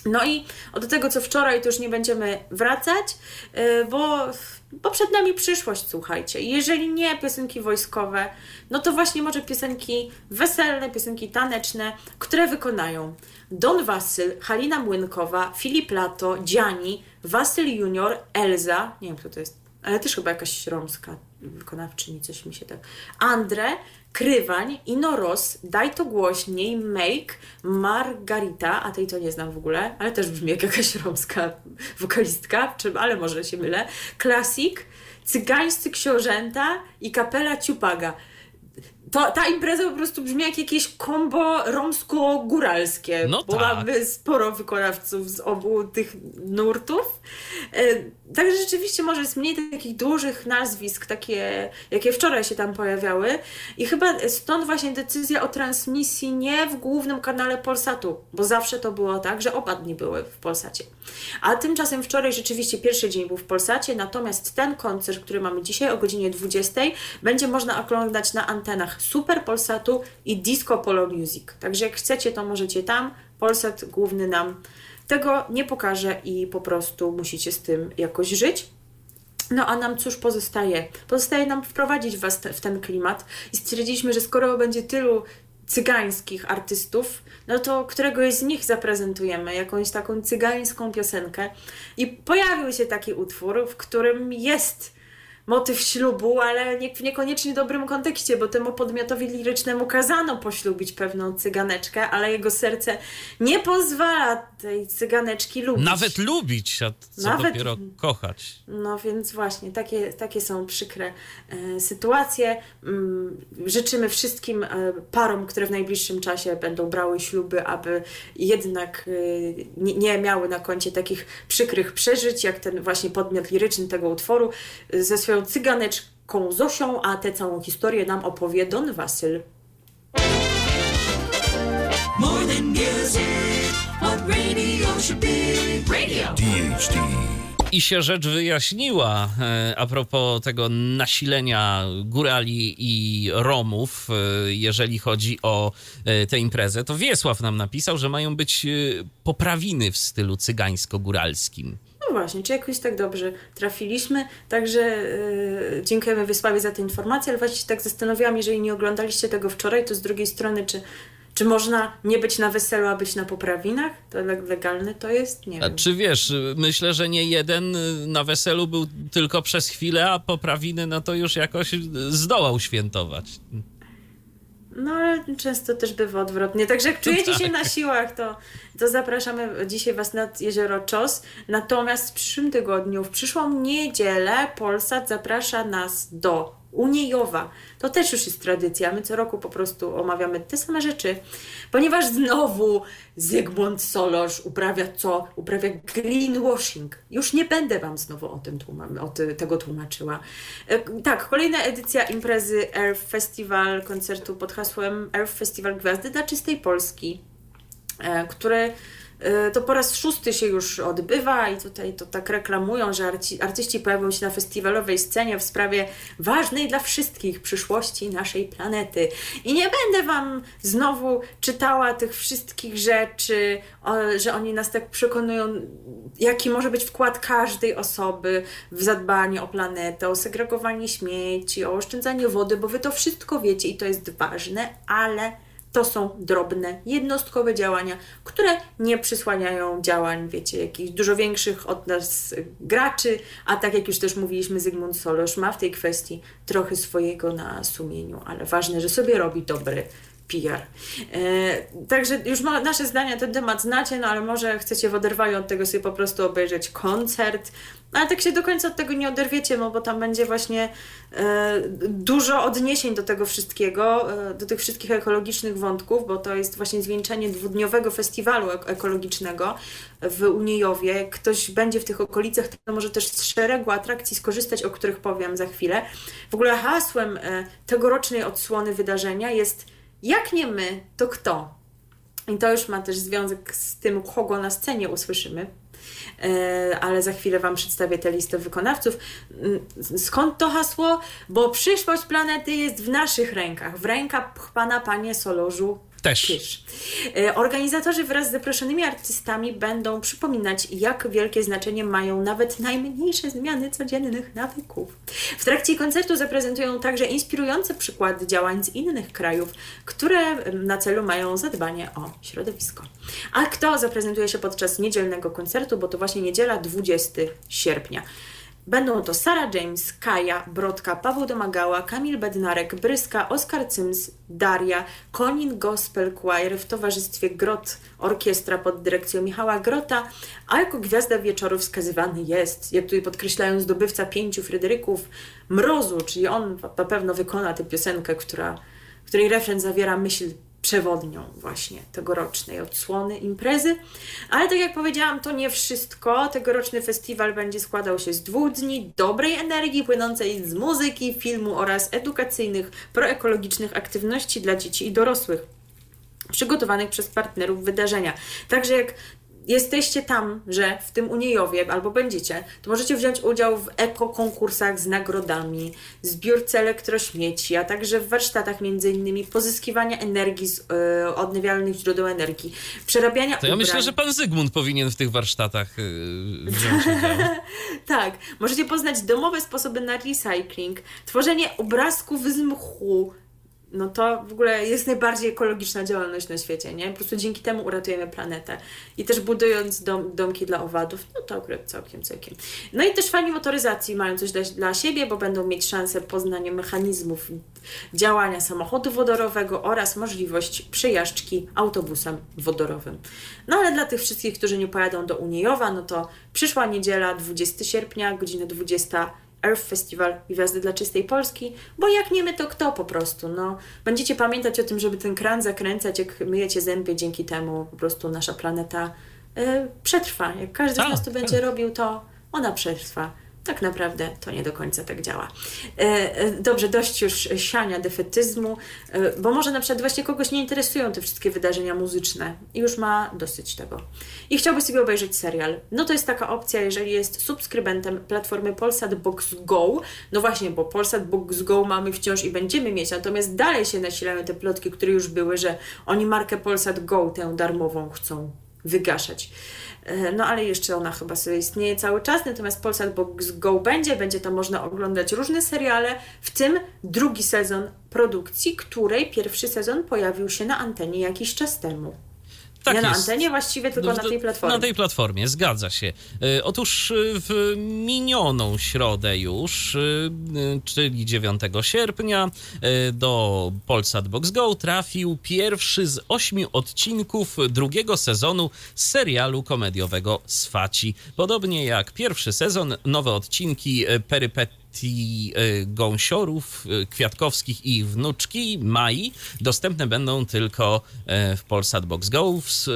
No i od tego, co wczoraj, to już nie będziemy wracać, e, bo bo przed nami przyszłość, słuchajcie. Jeżeli nie piosenki wojskowe, no to właśnie może piosenki weselne, piosenki taneczne, które wykonają Don Wasyl, Halina Młynkowa, Filip Lato, Dziani, Wasyl Junior, Elza, nie wiem kto to jest, ale też chyba jakaś romska wykonawczyni, coś mi się tak. Andre, Krywań, Inoros, Daj to głośniej, Make, Margarita, a tej to nie znam w ogóle, ale też brzmi jak jakaś romska wokalistka, czy, ale może się mylę, Klasik, Cygańscy Książęta i Kapela Ciupaga. To, ta impreza po prostu brzmi jak jakieś kombo romsko-góralskie, No bo tak. mamy sporo wykonawców z obu tych nurtów. E, Także rzeczywiście może jest mniej takich dużych nazwisk, takie jakie wczoraj się tam pojawiały i chyba stąd właśnie decyzja o transmisji nie w głównym kanale Polsatu, bo zawsze to było tak, że oba dni były w Polsacie. A tymczasem wczoraj rzeczywiście pierwszy dzień był w Polsacie, natomiast ten koncert, który mamy dzisiaj o godzinie 20, będzie można oglądać na antenach Super Polsatu i Disco Polo Music. Także jak chcecie, to możecie tam. Polsat główny nam tego nie pokaże i po prostu musicie z tym jakoś żyć. No a nam cóż pozostaje? Pozostaje nam wprowadzić Was te, w ten klimat i stwierdziliśmy, że skoro będzie tylu cygańskich artystów, no to któregoś z nich zaprezentujemy, jakąś taką cygańską piosenkę. I pojawił się taki utwór, w którym jest motyw ślubu, ale nie, w niekoniecznie dobrym kontekście, bo temu podmiotowi lirycznemu kazano poślubić pewną cyganeczkę, ale jego serce nie pozwala tej cyganeczki lubić. Nawet lubić, a co Nawet- dopiero kochać. No więc właśnie, takie, takie są przykre e, sytuacje. Mm, życzymy wszystkim e, parom, które w najbliższym czasie będą brały śluby, aby jednak e, nie, nie miały na koncie takich przykrych przeżyć, jak ten właśnie podmiot liryczny tego utworu e, ze swoją cyganeczką Zosią, a tę całą historię nam opowie Don Wasyl. More than music, what radio should be. Radio. DHD. I się rzecz wyjaśniła e, a propos tego nasilenia górali i Romów, e, jeżeli chodzi o e, tę imprezę. To Wiesław nam napisał, że mają być poprawiny w stylu cygańsko-góralskim. Właśnie, czy jakoś tak dobrze trafiliśmy. Także yy, dziękujemy Wysławie za tę informację, ale właśnie tak zastanawiałam, jeżeli nie oglądaliście tego wczoraj, to z drugiej strony, czy, czy można nie być na weselu, a być na poprawinach? To le- legalne to jest? Nie A wiem. czy wiesz, myślę, że nie jeden y, na weselu był tylko przez chwilę, a poprawiny no to już jakoś zdołał świętować. No ale często też bywa odwrotnie. Także jak czujecie się tak. na siłach, to, to zapraszamy dzisiaj Was nad jezioro Czos. Natomiast w przyszłym tygodniu, w przyszłą niedzielę Polsat zaprasza nas do Uniejowa. To też już jest tradycja. My co roku po prostu omawiamy te same rzeczy, ponieważ znowu Zygmunt Solorz uprawia co? Uprawia greenwashing. Już nie będę Wam znowu o tym tłuma- o tego tłumaczyła. E, tak, kolejna edycja imprezy Earth Festival, koncertu pod hasłem Earth Festival Gwiazdy dla Czystej Polski e, które to po raz szósty się już odbywa i tutaj to tak reklamują, że arci, artyści pojawią się na festiwalowej scenie w sprawie ważnej dla wszystkich przyszłości naszej planety. I nie będę Wam znowu czytała tych wszystkich rzeczy, o, że oni nas tak przekonują, jaki może być wkład każdej osoby w zadbanie o planetę, o segregowanie śmieci, o oszczędzanie wody, bo Wy to wszystko wiecie i to jest ważne, ale to są drobne, jednostkowe działania, które nie przysłaniają działań, wiecie, jakichś dużo większych od nas graczy, a tak jak już też mówiliśmy, Zygmunt Solosz ma w tej kwestii trochę swojego na sumieniu, ale ważne, że sobie robi dobry PR. E, także już ma, nasze zdania ten temat znacie, no ale może chcecie w oderwaniu od tego sobie po prostu obejrzeć koncert, ale tak się do końca od tego nie oderwiecie, no bo tam będzie właśnie e, dużo odniesień do tego wszystkiego, e, do tych wszystkich ekologicznych wątków, bo to jest właśnie zwieńczenie dwudniowego festiwalu ek- ekologicznego w Uniejowie. Ktoś będzie w tych okolicach, to może też z szeregu atrakcji skorzystać, o których powiem za chwilę. W ogóle hasłem e, tegorocznej odsłony wydarzenia jest jak nie my, to kto? I to już ma też związek z tym, kogo na scenie usłyszymy. E, ale za chwilę Wam przedstawię tę listę wykonawców. Mm, Skąd to hasło? Bo przyszłość planety jest w naszych rękach, w rękach Pana Panie Solorzu Też. E, Organizatorzy wraz z zaproszonymi artystami będą przypominać, jak wielkie znaczenie mają nawet najmniejsze zmiany codziennych nawyków. W trakcie koncertu zaprezentują także inspirujące przykłady działań z innych krajów, które na celu mają zadbanie o środowisko. A kto zaprezentuje się podczas niedzielnego koncertu, bo to właśnie niedziela 20 sierpnia. Będą to Sarah James, Kaja, Brodka, Paweł Domagała, Kamil Bednarek, Bryska, Oskar Cyms, Daria, Konin Gospel Choir w towarzystwie Grot Orkiestra pod dyrekcją Michała Grota, a jako gwiazda wieczoru wskazywany jest, jak tutaj podkreślają zdobywca pięciu Fryderyków, Mrozu, czyli on na pewno wykona tę piosenkę, która której refren zawiera myśl przewodnią właśnie tegorocznej odsłony imprezy. Ale tak jak powiedziałam, to nie wszystko. Tegoroczny festiwal będzie składał się z dwóch dni dobrej energii płynącej z muzyki, filmu oraz edukacyjnych, proekologicznych aktywności dla dzieci i dorosłych przygotowanych przez partnerów wydarzenia. Także jak jesteście tam, że w tym Uniejowie albo będziecie, to możecie wziąć udział w ekokonkursach z nagrodami, zbiórce elektrośmieci, a także w warsztatach między innymi pozyskiwania energii z e, odnawialnych źródeł energii, przerabiania To ja ubrań. myślę, że pan Zygmunt powinien w tych warsztatach yy, wziąć udział. [LAUGHS] Tak, możecie poznać domowe sposoby na recycling, tworzenie obrazków z mchu. No to w ogóle jest najbardziej ekologiczna działalność na świecie, nie? Po prostu dzięki temu uratujemy planetę. I też budując dom, domki dla owadów, no to akurat całkiem, całkiem. No i też fani motoryzacji mają coś dla, dla siebie, bo będą mieć szansę poznania mechanizmów działania samochodu wodorowego oraz możliwość przejażdżki autobusem wodorowym. No ale dla tych wszystkich, którzy nie pojadą do Uniejowa, no to przyszła niedziela, 20 sierpnia, godzina 20 Earth Festival Gwiazdy dla Czystej Polski, bo jak nie my, to kto po prostu, no. Będziecie pamiętać o tym, żeby ten kran zakręcać, jak myjecie zęby, dzięki temu po prostu nasza planeta y, przetrwa. Jak każdy Tak, z nas to tak. będzie robił, to ona przetrwa. Tak naprawdę to nie do końca tak działa. E, e, Dobrze, dość już siania defetyzmu, e, bo może na przykład właśnie kogoś nie interesują te wszystkie wydarzenia muzyczne i już ma dosyć tego. I chciałby sobie obejrzeć serial. No to jest taka opcja, jeżeli jest subskrybentem platformy Polsat Box Go. No właśnie, bo Polsat Box Go mamy wciąż i będziemy mieć, natomiast dalej się nasilają te plotki, które już były, że oni markę Polsat Go, tę darmową, chcą wygaszać. E, No ale jeszcze ona chyba sobie istnieje cały czas, natomiast Polsat Box Go będzie, będzie tam można oglądać różne seriale, w tym drugi sezon produkcji, której pierwszy sezon pojawił się na antenie jakiś czas temu. Tak nie na jest. antenie, właściwie tylko No, na tej platformie. Na tej platformie, zgadza się. E, Otóż e, w minioną środę już, e, czyli 9 sierpnia, do Polsat Box Go trafił pierwszy z ośmiu odcinków drugiego sezonu serialu komediowego Swaci. Podobnie jak pierwszy sezon, nowe odcinki perypetii e, gąsiorów e, kwiatkowskich i wnuczki. Mai. Dostępne będą tylko e, w Polsat Box Go, w,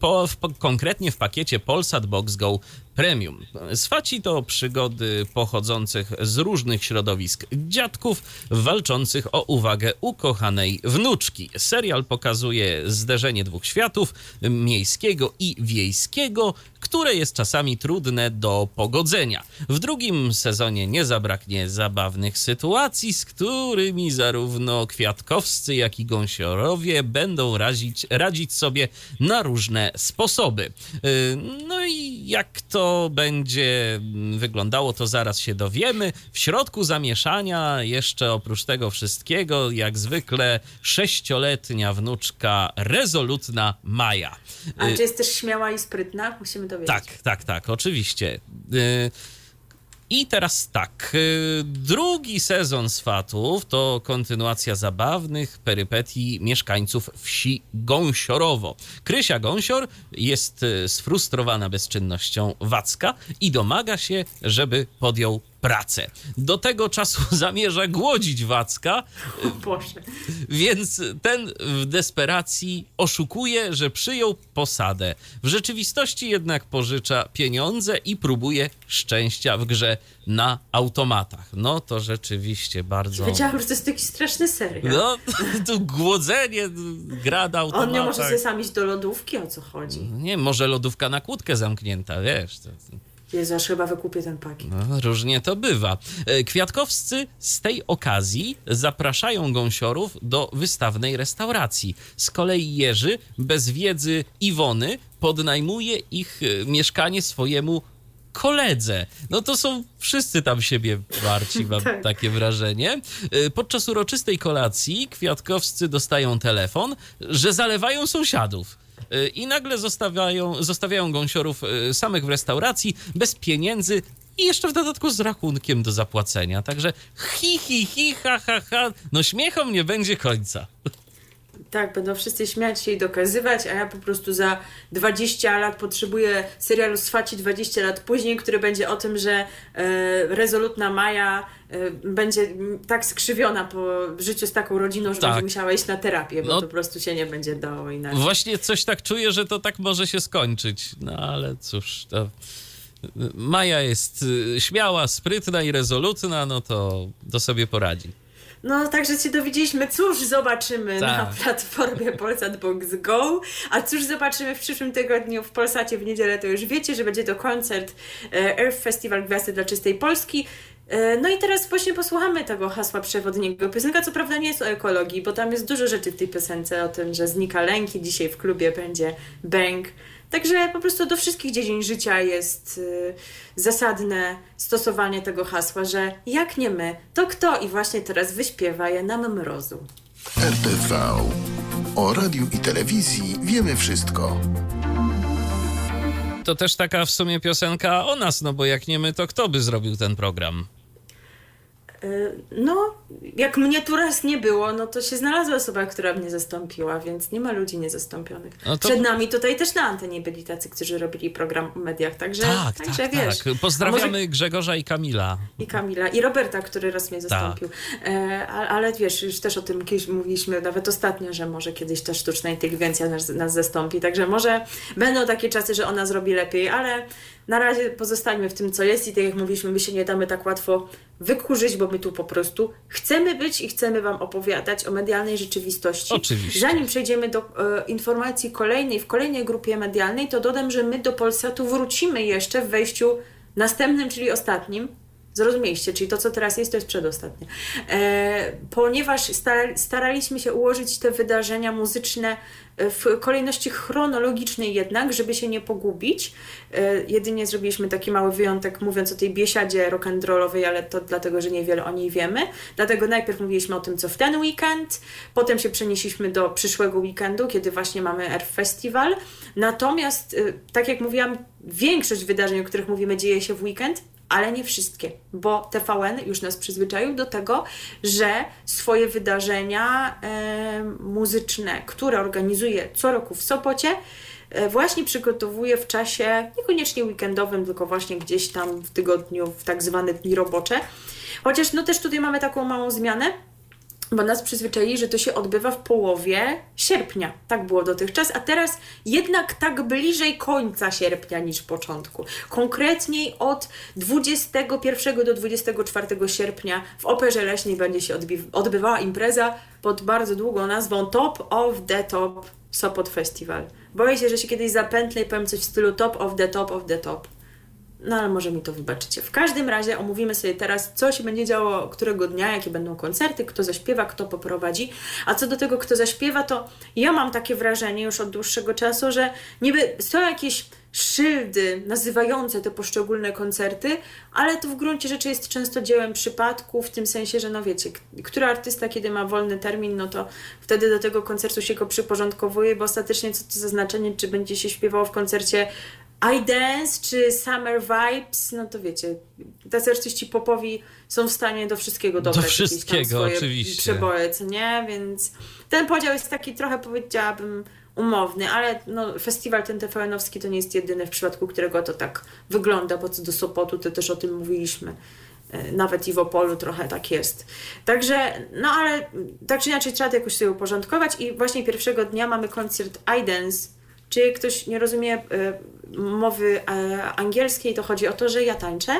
po, w, konkretnie w pakiecie Polsat Box Go Premium. Swaci to przygody pochodzących z różnych środowisk dziadków walczących o uwagę ukochanej wnuczki. Serial pokazuje zderzenie dwóch światów, miejskiego i wiejskiego, które jest czasami trudne do pogodzenia. W drugim sezonie nie zabraknie zabawnych sytuacji, z którymi zarówno kwiatkowscy, jak i gąsiorowie będą radzić, radzić sobie na różne sposoby. Yy, No i jak to będzie wyglądało, to zaraz się dowiemy. W środku zamieszania, jeszcze oprócz tego wszystkiego, jak zwykle, sześcioletnia wnuczka rezolutna Maja. A czy jest też śmiała i sprytna? Musimy to wiedzieć. tak, tak, tak, oczywiście. I teraz tak. y, Drugi sezon Swatów to kontynuacja zabawnych perypetii mieszkańców wsi Gąsiorowo. Krysia Gąsior jest y, sfrustrowana bezczynnością Wacka i domaga się, żeby podjął pracę. Do tego czasu [LAUGHS] zamierza głodzić Wacka, Boże. więc ten w desperacji oszukuje, że przyjął posadę. W rzeczywistości jednak pożycza pieniądze i próbuje szczęścia w grze na automatach. No to rzeczywiście bardzo. Wiedziałam, że to jest taki straszny serial. No, [LAUGHS] tu głodzenie, gra na automatach. On nie może sobie sam iść do lodówki, o co chodzi? Nie, może lodówka na kłódkę zamknięta, wiesz. To, Jezu, aż chyba wykupię ten pakiet. No, różnie to bywa. E, Kwiatkowscy z tej okazji zapraszają gąsiorów do wystawnej restauracji. Z kolei Jerzy, bez wiedzy Iwony, podnajmuje ich e, mieszkanie swojemu koledze. No to są wszyscy tam siebie warci, mam [LAUGHS] Tak. takie wrażenie. E, Podczas uroczystej kolacji kwiatkowscy dostają telefon, że zalewają sąsiadów. E, I nagle zostawiają, zostawiają gąsiorów e, samych w restauracji, bez pieniędzy i jeszcze w dodatku z rachunkiem do zapłacenia. Także hi, hi, hi, ha, ha, ha. No śmiechom nie będzie końca. Tak, będą wszyscy śmiać się i dokazywać, a ja po prostu za 20 lat potrzebuję serialu Swaci 20 lat później, który będzie o tym, że e, rezolutna Maja będzie mm, tak skrzywiona po życiu z taką rodziną, że Tak. będzie musiała iść na terapię, bo No. to po prostu się nie będzie dało inaczej. Właśnie coś tak czuję, że to tak może się skończyć. No ale cóż, to... Maja jest y, śmiała, sprytna i rezolutna, no to, to sobie poradzi. No, także się dowiedzieliśmy, cóż zobaczymy na Tak. platformie [LAUGHS] Polsat Box Go, a cóż zobaczymy w przyszłym tygodniu w Polsacie w niedzielę, to już wiecie, że będzie to koncert e, Earth Festival Gwiazdy dla Czystej Polski. E, No i teraz właśnie posłuchamy tego hasła przewodniego. Piosenka co prawda nie jest o ekologii, bo tam jest dużo rzeczy w tej piosence o tym, że znika lęk i dzisiaj w klubie będzie bang. Także po prostu do wszystkich dziedzin życia jest y, zasadne stosowanie tego hasła, że jak nie my, to kto? I właśnie teraz wyśpiewa je nam mrozu. RTV. O radiu i telewizji wiemy wszystko. To też taka w sumie piosenka o nas, no bo jak nie my, to kto by zrobił ten program? Y, No, jak mnie tu raz nie było, no to się znalazła osoba, która mnie zastąpiła, więc nie ma ludzi niezastąpionych. No to- Przed nami tutaj też na antenie byli tacy, którzy robili program o mediach, także, Tak, także tak, wiesz. tak. Pozdrawiamy może- Grzegorza i Kamila. I Kamila, i Roberta, który raz mnie zastąpił. E, a- ale wiesz, już też o tym kiedyś mówiliśmy, nawet ostatnio, że może kiedyś ta sztuczna inteligencja nas, nas zastąpi. Także może będą takie czasy, że ona zrobi lepiej, ale na razie pozostańmy w tym, co jest i tak jak mówiliśmy, my się nie damy tak łatwo wykurzyć, bo my tu po prostu chcemy być i chcemy Wam opowiadać o medialnej rzeczywistości. Oczywiście. Zanim przejdziemy do e, informacji kolejnej, w kolejnej grupie medialnej, to dodam, że my do Polsatu wrócimy jeszcze w wejściu następnym, czyli ostatnim. Zrozumieliście, czyli to, co teraz jest, to jest przedostatnie. E, ponieważ stara, staraliśmy się ułożyć te wydarzenia muzyczne e, w kolejności chronologicznej jednak, żeby się nie pogubić. E, jedynie zrobiliśmy taki mały wyjątek, mówiąc o tej biesiadzie rock'n'rollowej, ale to dlatego, że niewiele o niej wiemy. Dlatego najpierw mówiliśmy o tym, co w ten weekend, potem się przenieśliśmy do przyszłego weekendu, kiedy właśnie mamy Earth Festival. Natomiast, y, tak jak mówiłam, większość wydarzeń, o których mówimy, dzieje się w weekend, ale nie wszystkie, bo TVN już nas przyzwyczaił do tego, że swoje wydarzenia e, muzyczne, które organizuje co roku w Sopocie, e, właśnie przygotowuje w czasie niekoniecznie weekendowym, tylko właśnie gdzieś tam w tygodniu, w tak zwane dni robocze. Chociaż no też tutaj mamy taką małą zmianę, bo nas przyzwyczaili, że to się odbywa w połowie sierpnia. Tak było dotychczas, a teraz jednak tak bliżej końca sierpnia niż początku. Konkretniej od 21 do 24 sierpnia w Operze Leśnej będzie się odbywała impreza pod bardzo długą nazwą Top of the Top Sopot Festival. Boję się, że się kiedyś zapętlę i powiem coś w stylu Top of the Top of the Top. No ale może mi to wybaczycie. W każdym razie omówimy sobie teraz, co się będzie działo którego dnia, jakie będą koncerty, kto zaśpiewa, kto poprowadzi. A co do tego, kto zaśpiewa, to ja mam takie wrażenie już od dłuższego czasu, że niby są jakieś szyldy nazywające te poszczególne koncerty, ale to w gruncie rzeczy jest często dziełem przypadku, w tym sensie, że no wiecie, który artysta, kiedy ma wolny termin, no to wtedy do tego koncertu się go przyporządkowuje, bo ostatecznie co to za znaczenie, czy będzie się śpiewało w koncercie I Dance czy Summer Vibes, no to wiecie, tacy artyści popowi są w stanie do wszystkiego dobrać tam wszystkiego, swoje oczywiście. przeboje, co nie? Więc ten podział jest taki trochę, powiedziałabym, umowny, ale no, festiwal ten TVN-owski to nie jest jedyny, w przypadku którego to tak wygląda, bo co do Sopotu, to też o tym mówiliśmy. E, Nawet i w Opolu trochę tak jest. Także, no ale tak czy inaczej trzeba to jakoś sobie uporządkować i właśnie pierwszego dnia mamy koncert iDance, czy ktoś nie rozumie e, mowy e, angielskiej, to chodzi o to, że ja tańczę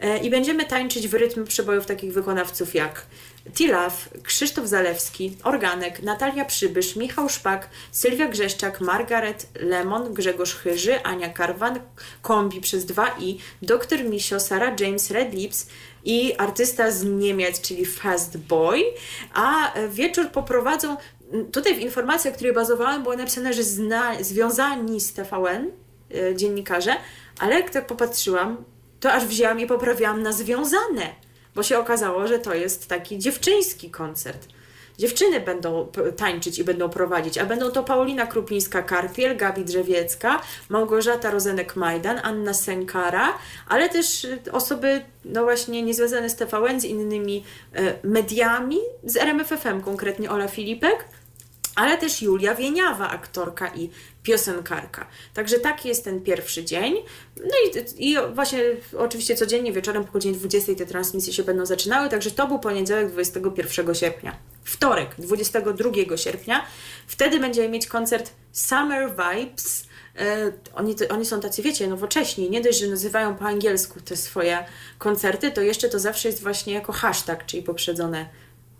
e, i będziemy tańczyć w rytm przebojów takich wykonawców jak Tilaf, Krzysztof Zalewski, Organek, Natalia Przybysz, Michał Szpak, Sylwia Grzeszczak, Margaret Lemon, Grzegorz Chyży, Ania Karwan, Kombi przez 2i, Dr Misio, Sarah James, Red Lips i artysta z Niemiec, czyli Fast Boy, a e, wieczór poprowadzą Tutaj w informacji, o której bazowałam, było napisane, że zna, związani z TVN e, dziennikarze, ale jak tak popatrzyłam, to aż wzięłam i poprawiłam na związane, bo się okazało, że to jest taki dziewczyński koncert. Dziewczyny będą tańczyć i będą prowadzić, a będą to Paulina Krupińska-Karpiel, Gabi Drzewiecka, Małgorzata Rozenek-Majdan, Anna Senkara, ale też y, osoby, no właśnie, niezwiązane z TVN, z innymi e, mediami, z RMFFM, konkretnie Ola Filipek, ale też Julia Wieniawa, aktorka i piosenkarka. Także taki jest ten pierwszy dzień. No i, i właśnie oczywiście codziennie wieczorem po godzinie 20 te transmisje się będą zaczynały, także to był poniedziałek 21 sierpnia. Wtorek 22 sierpnia, wtedy będziemy mieć koncert Summer Vibes. E, oni, oni są tacy, wiecie, nowocześni. Nie dość, że nazywają po angielsku te swoje koncerty, to jeszcze to zawsze jest właśnie jako hashtag, czyli poprzedzone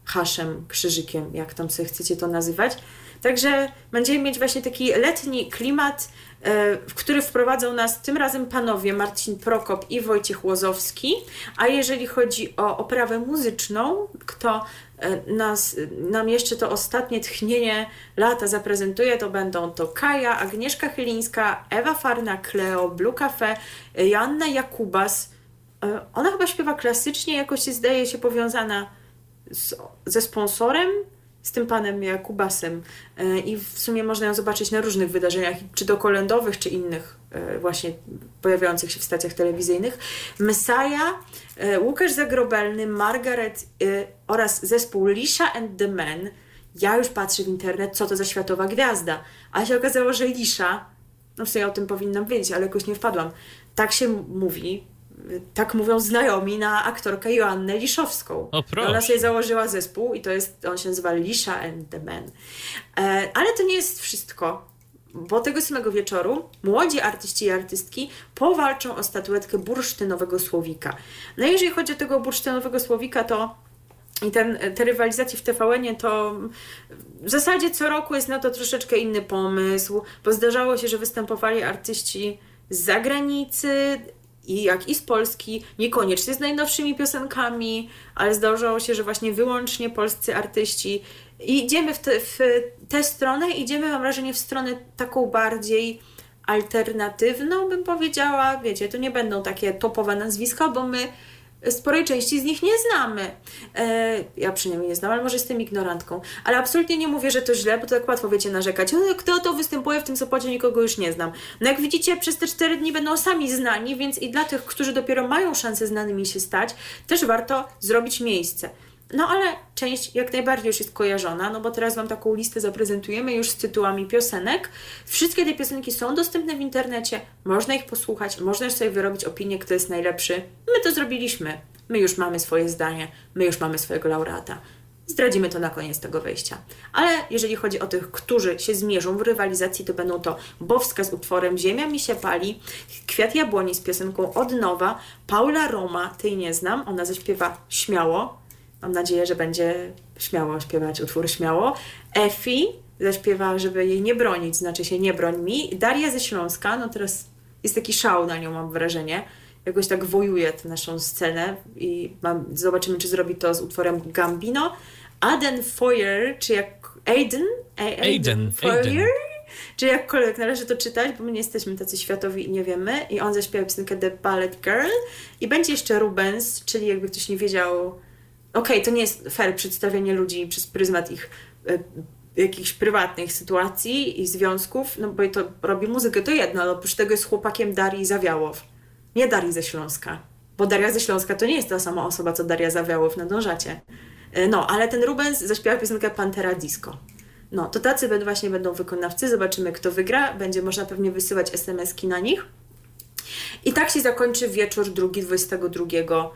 haszem, krzyżykiem, jak tam sobie chcecie to nazywać. Także będziemy mieć właśnie taki letni klimat, e, w który wprowadzą nas tym razem panowie Marcin Prokop i Wojciech Łozowski. A jeżeli chodzi o oprawę muzyczną, kto e, nas, nam jeszcze to ostatnie tchnienie lata zaprezentuje, to będą to Kaja, Agnieszka Chylińska, Ewa Farna, Kleo, Blue Cafe, Joanna Jakubas. E, Ona chyba śpiewa klasycznie, jakoś zdaje się powiązana z, ze sponsorem, z tym panem Jakubasem. E, I w sumie można ją zobaczyć na różnych wydarzeniach, czy to kolędowych, czy innych e, właśnie pojawiających się w stacjach telewizyjnych. Messiah, e, Łukasz Zagrobelny, Margaret oraz zespół Lisha and the Men. Ja już patrzę w internet, co to za światowa gwiazda. A się okazało, że Lisha, no w sumie o tym powinnam wiedzieć, ale jakoś nie wpadłam. Tak się mówi, tak mówią znajomi na aktorkę Joannę Liszowską. O, proszę. Ona sobie założyła zespół i to jest, on się nazywa Lisha and the Men. E, ale to nie jest wszystko, bo tego samego wieczoru młodzi artyści i artystki powalczą o statuetkę bursztynowego słowika. No i jeżeli chodzi o tego bursztynowego słowika, to i ten, te rywalizacje w TVN-ie to w zasadzie co roku jest na to troszeczkę inny pomysł, bo zdarzało się, że występowali artyści z zagranicy, i jak i z Polski, niekoniecznie z najnowszymi piosenkami, ale zdarzało się, że właśnie wyłącznie polscy artyści. I idziemy w, te, w tę stronę, idziemy, mam wrażenie, w stronę taką bardziej alternatywną, bym powiedziała. Wiecie, to nie będą takie topowe nazwiska, bo my sporej części z nich nie znamy. E, ja przynajmniej nie znam, ale może jestem ignorantką. Ale absolutnie nie mówię, że to źle, bo to tak łatwo wiecie narzekać. "O, Kto to występuje w tym Sopocie, nikogo już nie znam. No jak widzicie, przez te cztery dni będą sami znani, więc i dla tych, którzy dopiero mają szansę znanymi się stać, też warto zrobić miejsce. No ale część jak najbardziej już jest kojarzona, no bo teraz Wam taką listę zaprezentujemy już z tytułami piosenek. Wszystkie te piosenki są dostępne w internecie, można ich posłuchać, można już sobie wyrobić opinię, kto jest najlepszy. My to zrobiliśmy. My już mamy swoje zdanie, my już mamy swojego laureata. Zdradzimy to na koniec tego wejścia. Ale jeżeli chodzi o tych, którzy się zmierzą w rywalizacji, to będą to Bowska z utworem Ziemia mi się pali, Kwiat Jabłoni z piosenką Od nowa, Paula Roma, tej nie znam, ona zaśpiewa śmiało, Mam nadzieję, że będzie śmiało śpiewać utwór śmiało. Efi zaśpiewa, żeby jej nie bronić, znaczy się nie broń mi. Daria ze Śląska, no teraz jest taki szał na nią, mam wrażenie. Jakoś tak wojuje tę naszą scenę i mam, zobaczymy, czy zrobi to z utworem Gambino. Aden Foyer, czy jak Aiden? A- Aiden, Foyer? Aiden. Czy jakkolwiek należy to czytać, bo my nie jesteśmy tacy światowi i nie wiemy. I on zaśpiewa piosenkę The Ballet Girl. I będzie jeszcze Rubens, czyli jakby ktoś nie wiedział, okej, to nie jest fair przedstawianie ludzi przez pryzmat ich e, jakichś prywatnych sytuacji i związków, no bo to robi muzykę, to jedno, ale oprócz tego jest chłopakiem Darii Zawiałow. Nie Darii ze Śląska, bo Daria ze Śląska to nie jest ta sama osoba, co Daria Zawiałow, nadążacie. E, No, ale ten Rubens zaśpiewa piosenkę Pantera Disco. No, to tacy właśnie będą wykonawcy, zobaczymy kto wygra, będzie można pewnie wysyłać SMS-ki na nich. I tak się zakończy wieczór drugi, 22 e,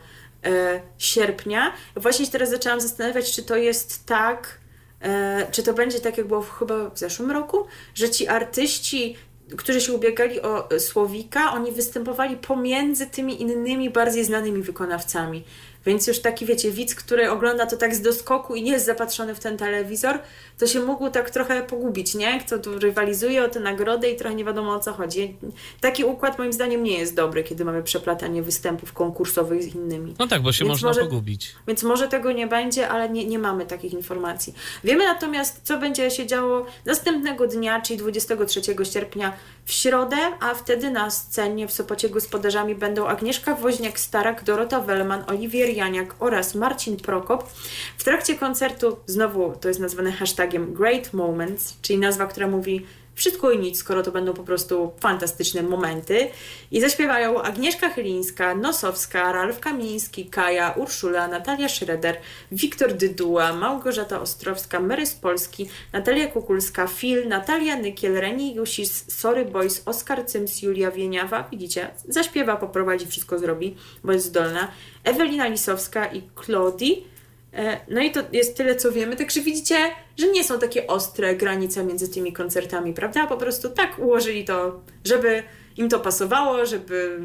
sierpnia. Właśnie teraz zaczęłam zastanawiać, czy to jest tak, e, czy to będzie tak, jak było chyba w zeszłym roku, że ci artyści, którzy się ubiegali o e, Słowika, oni występowali pomiędzy tymi innymi, bardziej znanymi wykonawcami. Więc już taki, wiecie, widz, który ogląda to tak z doskoku i nie jest zapatrzony w ten telewizor, to się mógł tak trochę pogubić, nie? Kto tu rywalizuje o tę nagrodę i trochę nie wiadomo o co chodzi. Taki układ moim zdaniem nie jest dobry, kiedy mamy przeplatanie występów konkursowych z innymi. No tak, bo się Więc można może- pogubić. Więc może tego nie będzie, ale nie, nie mamy takich informacji. Wiemy natomiast, co będzie się działo następnego dnia, czyli 23 sierpnia w środę, a wtedy na scenie w Sopocie gospodarzami będą Agnieszka Woźniak-Starak, Dorota Wellman, Oliwier Janiak oraz Marcin Prokop. W trakcie koncertu, znowu to jest nazwane hashtagiem Great Moments, czyli nazwa, która mówi wszystko i nic, skoro to będą po prostu fantastyczne momenty. I zaśpiewają Agnieszka Chylińska, Nosowska, Ralf Kamiński, Kaja, Urszula, Natalia Schroeder, Wiktor Dyduła, Małgorzata Ostrowska, Mary z Polski, Natalia Kukulska, Phil, Natalia Nykiel, Reni Jusis, Sorry Boys, Oskar Cyms, Julia Wieniawa. Widzicie, zaśpiewa, poprowadzi, wszystko zrobi, bo jest zdolna. Ewelina Lisowska i Claudii. E, No i to jest tyle, co wiemy. Także widzicie, że nie są takie ostre granice między tymi koncertami, prawda? Po prostu tak ułożyli to, żeby im to pasowało, żeby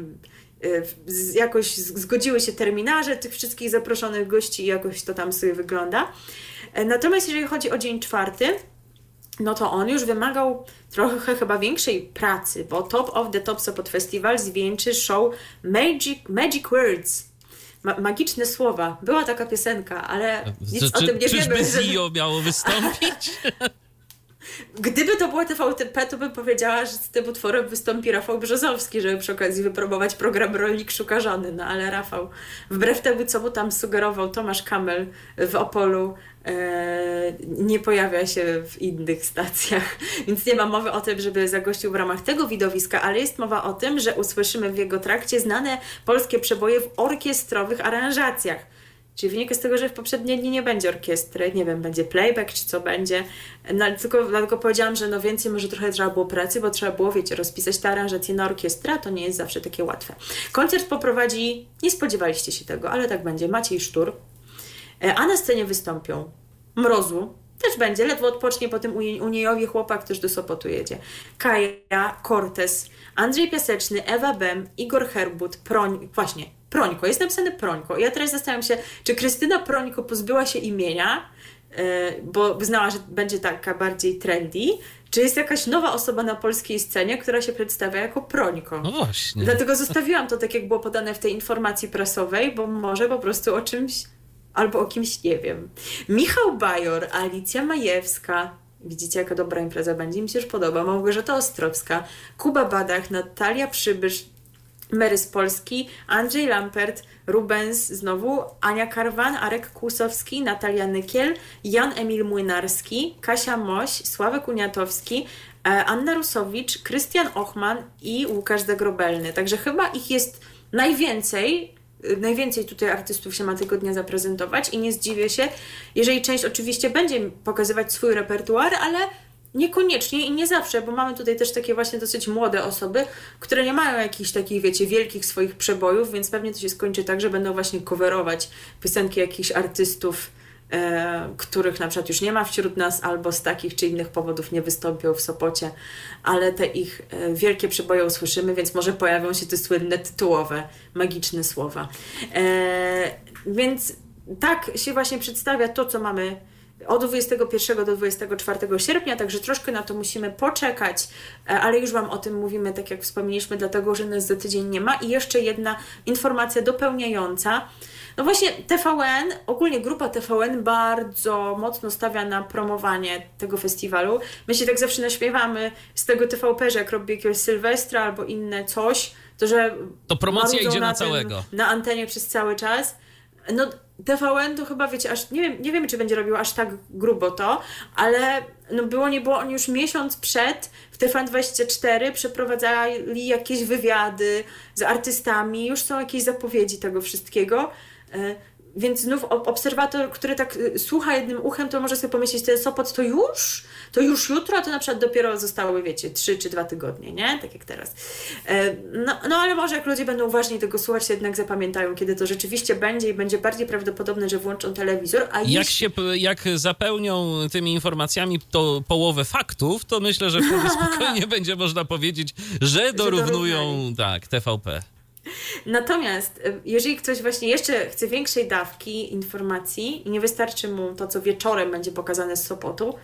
e, jakoś zgodziły się terminarze tych wszystkich zaproszonych gości i jakoś to tam sobie wygląda. E, Natomiast jeżeli chodzi o dzień czwarty, no to on już wymagał trochę chyba większej pracy, bo Top of the Top Sopot Festival zwieńczy show Magic, Magic Words. Ma, magiczne słowa. Była taka piosenka, ale nic Czy, o tym nie czyżby wiemy. żeby- Zio miało wystąpić? [LAUGHS] Gdyby to było TVTP, to bym powiedziała, że z tym utworem wystąpi Rafał Brzozowski, żeby przy okazji wypróbować program Rolnik Szuka Żony. No ale Rafał, wbrew temu, co mu tam sugerował Tomasz Kamel w Opolu, e, nie pojawia się w innych stacjach. [LAUGHS] Więc nie ma mowy o tym, żeby zagościł w ramach tego widowiska, ale jest mowa o tym, że usłyszymy w jego trakcie znane polskie przeboje w orkiestrowych aranżacjach. Czyli wynika z tego, że w poprzednie dni nie będzie orkiestry, nie wiem, będzie playback czy co będzie. No, tylko dlatego powiedziałam, że no więcej może trochę trzeba było pracy, bo trzeba było, wiecie, rozpisać te aranżacje na orkiestrę, a to nie jest zawsze takie łatwe. Koncert poprowadzi, nie spodziewaliście się tego, ale tak będzie, Maciej Sztur, E, a na scenie wystąpią Mrozu, też będzie, ledwo odpocznie po tym Unie- Uniejowie chłopak, też do Sopotu jedzie. Kaja, Cortez, Andrzej Piaseczny, Ewa Bem, Igor Herbut, Proń, właśnie, Prońko, jest napisane Prońko. Ja teraz zastanawiam się, czy Krystyna Prońko pozbyła się imienia, e, bo znała, że będzie taka bardziej trendy, czy jest jakaś nowa osoba na polskiej scenie, która się przedstawia jako Prońko. No właśnie. Dlatego zostawiłam to tak, jak było podane w tej informacji prasowej, bo może po prostu o czymś albo o kimś nie wiem. Michał Bajor, Alicja Majewska. Widzicie, jaka dobra impreza będzie? Mi się już podoba. Małgorzata Ostrowska, Kuba Badach, Natalia Przybysz, Mary z Polski, Andrzej Lampert, Rubens znowu, Ania Karwan, Arek Kłusowski, Natalia Nykiel, Jan Emil Młynarski, Kasia Moś, Sławek Uniatowski, e, Anna Rusowicz, Krystian Ochman i Łukasz Zagrobelny. Także chyba ich jest najwięcej. y, Najwięcej tutaj artystów się ma tego dnia zaprezentować i nie zdziwię się, jeżeli część oczywiście będzie pokazywać swój repertuar, ale Niekoniecznie i nie zawsze, bo mamy tutaj też takie właśnie dosyć młode osoby, które nie mają jakichś takich, wiecie, wielkich swoich przebojów, więc pewnie to się skończy tak, że będą właśnie coverować piosenki jakichś artystów, e, których na przykład już nie ma wśród nas, albo z takich czy innych powodów nie wystąpią w Sopocie, ale te ich e, wielkie przeboje usłyszymy, więc może pojawią się te słynne tytułowe, magiczne słowa. E, więc tak się właśnie przedstawia to, co mamy od 21 do 24 sierpnia, także troszkę na to musimy poczekać, e, ale już Wam o tym mówimy, tak jak wspomnieliśmy, dlatego że nas za tydzień nie ma. I jeszcze jedna informacja dopełniająca. No właśnie TVN, ogólnie grupa TVN bardzo mocno stawia na promowanie tego festiwalu. My się tak zawsze naśmiewamy z tego TVP, że jak robi jakiegoś Sylwestra albo inne coś, to że To promocja idzie na tym- całego. Na antenie przez cały czas. No TVN to chyba, wiecie, aż nie, wiem, nie wiemy, czy będzie robił aż tak grubo to, ale no było, nie było, oni już miesiąc przed w TVN24 przeprowadzali jakieś wywiady z artystami, już są jakieś zapowiedzi tego wszystkiego. Więc znów ob- obserwator, który tak y, słucha jednym uchem, to może sobie pomyśleć, ten Sopot to już? To już jutro? A to na przykład dopiero zostały, wiecie, trzy czy dwa tygodnie, nie? Tak jak teraz. E, No, no ale może jak ludzie będą uważniej tego słuchać, to jednak zapamiętają, kiedy to rzeczywiście będzie i będzie bardziej prawdopodobne, że włączą telewizor. A Jak jeśli... się, jak zapełnią tymi informacjami to połowę faktów, to myślę, że wtedy [LAUGHS] spokojnie będzie można powiedzieć, że dorównują, dorównali. tak, TVP. Natomiast y, jeżeli ktoś właśnie jeszcze chce większej dawki informacji i nie wystarczy mu to, co wieczorem będzie pokazane z Sopotu,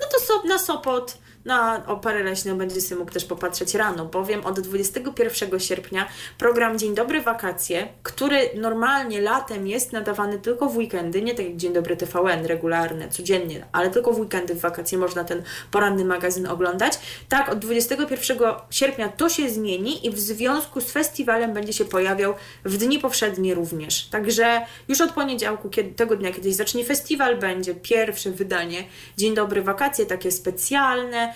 no to na Sopot, na Operę Leśną będzie sobie mógł też popatrzeć rano, bowiem od 21 sierpnia program Dzień Dobry Wakacje, który normalnie latem jest nadawany tylko w weekendy, nie tak jak Dzień Dobry TVN, regularne, codziennie, ale tylko w weekendy w wakacje można ten poranny magazyn oglądać. Tak, od 21 sierpnia to się zmieni i w związku z festiwalem będzie się pojawiał w dni powszednie również. Także już od poniedziałku, kiedy, tego dnia, kiedyś zacznie festiwal, będzie pierwsze wydanie Dzień Dobry Wakacje, takie specjalne,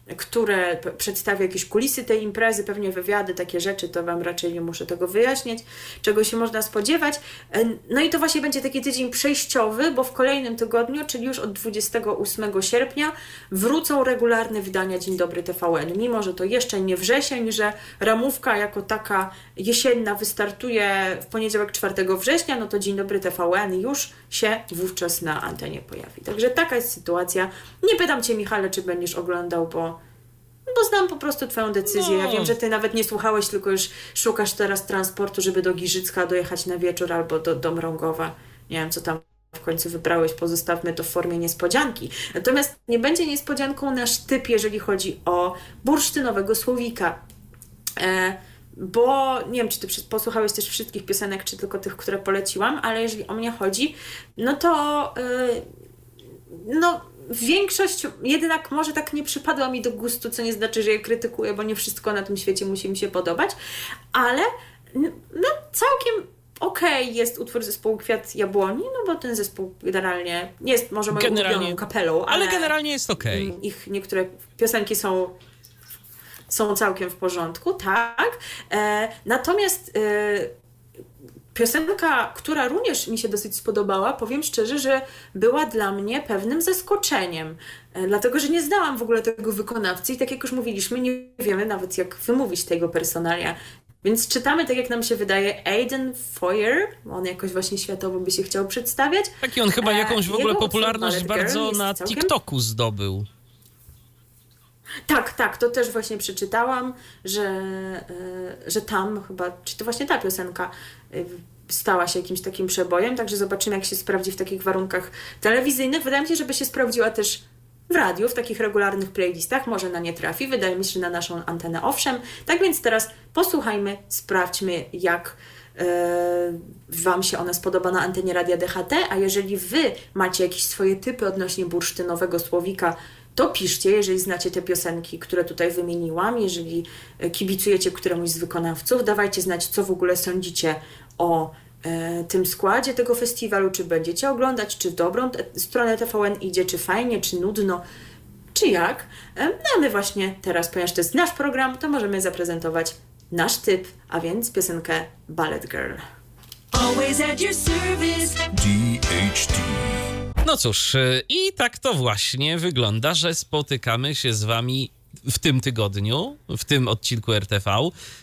które przedstawia jakieś kulisy tej imprezy, pewnie wywiady, takie rzeczy, to Wam raczej nie muszę tego wyjaśniać, czego się można spodziewać. E, No i to właśnie będzie taki tydzień przejściowy, bo w kolejnym tygodniu, czyli już od 28 sierpnia, wrócą regularne wydania Dzień Dobry TVN. Mimo, że to jeszcze nie wrzesień, że ramówka jako taka jesienna wystartuje w poniedziałek 4 września, no to Dzień Dobry TVN już się wówczas na antenie pojawi. Także taka jest sytuacja. Nie pytam Cię, Michale, czy będziesz oglądał, bo, bo znam po prostu Twoją decyzję. Ja No. wiem, że Ty nawet nie słuchałeś, tylko już szukasz teraz transportu, żeby do Giżycka dojechać na wieczór albo do, do Mrągowa. Nie wiem, co tam w końcu wybrałeś, pozostawmy to w formie niespodzianki. Natomiast nie będzie niespodzianką nasz typ, jeżeli chodzi o bursztynowego słowika. E, bo nie wiem, czy ty posłuchałeś też wszystkich piosenek, czy tylko tych, które poleciłam, ale jeżeli o mnie chodzi, no to y, no większość jednak może tak nie przypadła mi do gustu, co nie znaczy, że je krytykuję, bo nie wszystko na tym świecie musi mi się podobać, ale no całkiem okej jest utwór zespołu Kwiat Jabłoni, no bo ten zespół generalnie nie jest może moją Generalnie- ulubioną kapelą, ale, Ale generalnie jest okej. Mm, Ich niektóre piosenki są, są całkiem w porządku, tak. E, natomiast e, piosenka, która również mi się dosyć spodobała, powiem szczerze, że była dla mnie pewnym zaskoczeniem. E, dlatego, że nie znałam w ogóle tego wykonawcy i tak jak już mówiliśmy, nie wiemy nawet jak wymówić tego personalia. Więc czytamy, tak jak nam się wydaje, Aiden Foyer, on jakoś właśnie światowo by się chciał przedstawiać. Taki on chyba E, jakąś w ogóle popularność bardzo na całkiem- TikToku zdobył. Tak, tak, to też właśnie przeczytałam, że, e, że tam chyba, czy to właśnie ta piosenka e, stała się jakimś takim przebojem, także zobaczymy, jak się sprawdzi w takich warunkach telewizyjnych. Wydaje mi się, żeby się sprawdziła też w radiu, w takich regularnych playlistach, może na nie trafi, wydaje mi się, że na naszą antenę owszem. Tak więc teraz posłuchajmy, sprawdźmy, jak e, Wam się ona spodoba na antenie Radia DHT, a jeżeli Wy macie jakieś swoje typy odnośnie bursztynowego słowika, to piszcie, jeżeli znacie te piosenki, które tutaj wymieniłam, jeżeli e, kibicujecie któremuś z wykonawców, dawajcie znać, co w ogóle sądzicie o e, tym składzie tego festiwalu, czy będziecie oglądać, czy w dobrą te- stronę TVN idzie, czy fajnie, czy nudno, czy jak. E, No a my właśnie teraz, ponieważ to jest nasz program, to możemy zaprezentować nasz typ, a więc piosenkę Ballet Girl. Always at your service. DHT. No cóż, y, i tak to właśnie wygląda, że spotykamy się z wami w tym tygodniu, w tym odcinku RTV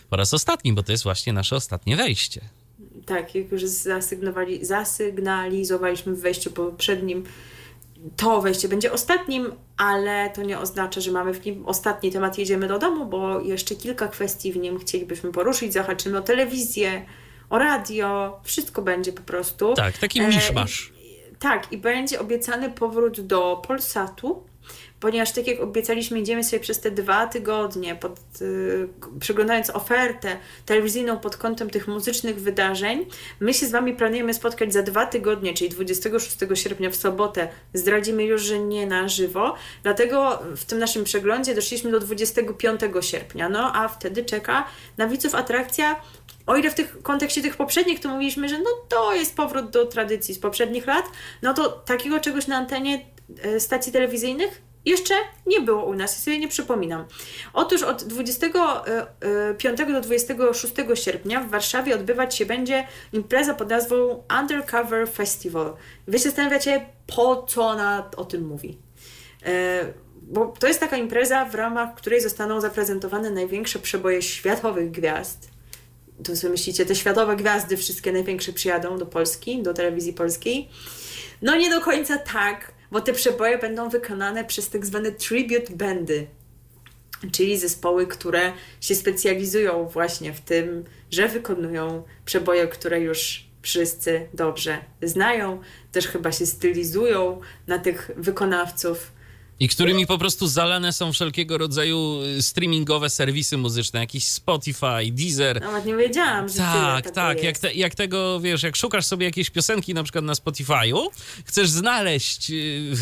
po raz ostatni, bo to jest właśnie nasze ostatnie wejście. Tak, jak już zasygnowali, zasygnalizowaliśmy w wejściu poprzednim, to wejście będzie ostatnim, ale to nie oznacza, że mamy w nim ostatni temat, jedziemy do domu, bo jeszcze kilka kwestii w nim chcielibyśmy poruszyć. Zahaczymy o telewizję, o radio, wszystko będzie po prostu. Tak, taki E, miszmasz. Tak, i będzie obiecany powrót do Polsatu, ponieważ tak jak obiecaliśmy, idziemy sobie przez te dwa tygodnie, pod, y, przeglądając ofertę telewizyjną pod kątem tych muzycznych wydarzeń. My się z Wami planujemy spotkać za dwa tygodnie, czyli 26 sierpnia w sobotę. Zdradzimy już, że nie na żywo, dlatego w tym naszym przeglądzie doszliśmy do 25 sierpnia, no a wtedy czeka na widzów atrakcja o ile w tych kontekście tych poprzednich to mówiliśmy, że no to jest powrót do tradycji z poprzednich lat, no to takiego czegoś na antenie e, stacji telewizyjnych jeszcze nie było u nas, sobie nie przypominam. Otóż od 25 do 26 sierpnia w Warszawie odbywać się będzie impreza pod nazwą Undercover Festival. Wy się zastanawiacie, po co ona o tym mówi. E, Bo to jest taka impreza, w ramach której zostaną zaprezentowane największe przeboje światowych gwiazd to sobie myślicie, te światowe gwiazdy wszystkie największe przyjadą do Polski, do telewizji polskiej. No nie do końca tak, bo te przeboje będą wykonane przez tak zwane tribute bandy, czyli zespoły, które się specjalizują właśnie w tym, że wykonują przeboje, które już wszyscy dobrze znają, też chyba się stylizują na tych wykonawców. I którymi po prostu zalane są wszelkiego rodzaju y, streamingowe serwisy muzyczne, jakiś Spotify, Deezer. Nawet nie wiedziałam, że Tak, tak. Jak, te, jak tego, wiesz, jak szukasz sobie jakieś piosenki na przykład na Spotify'u, chcesz znaleźć y,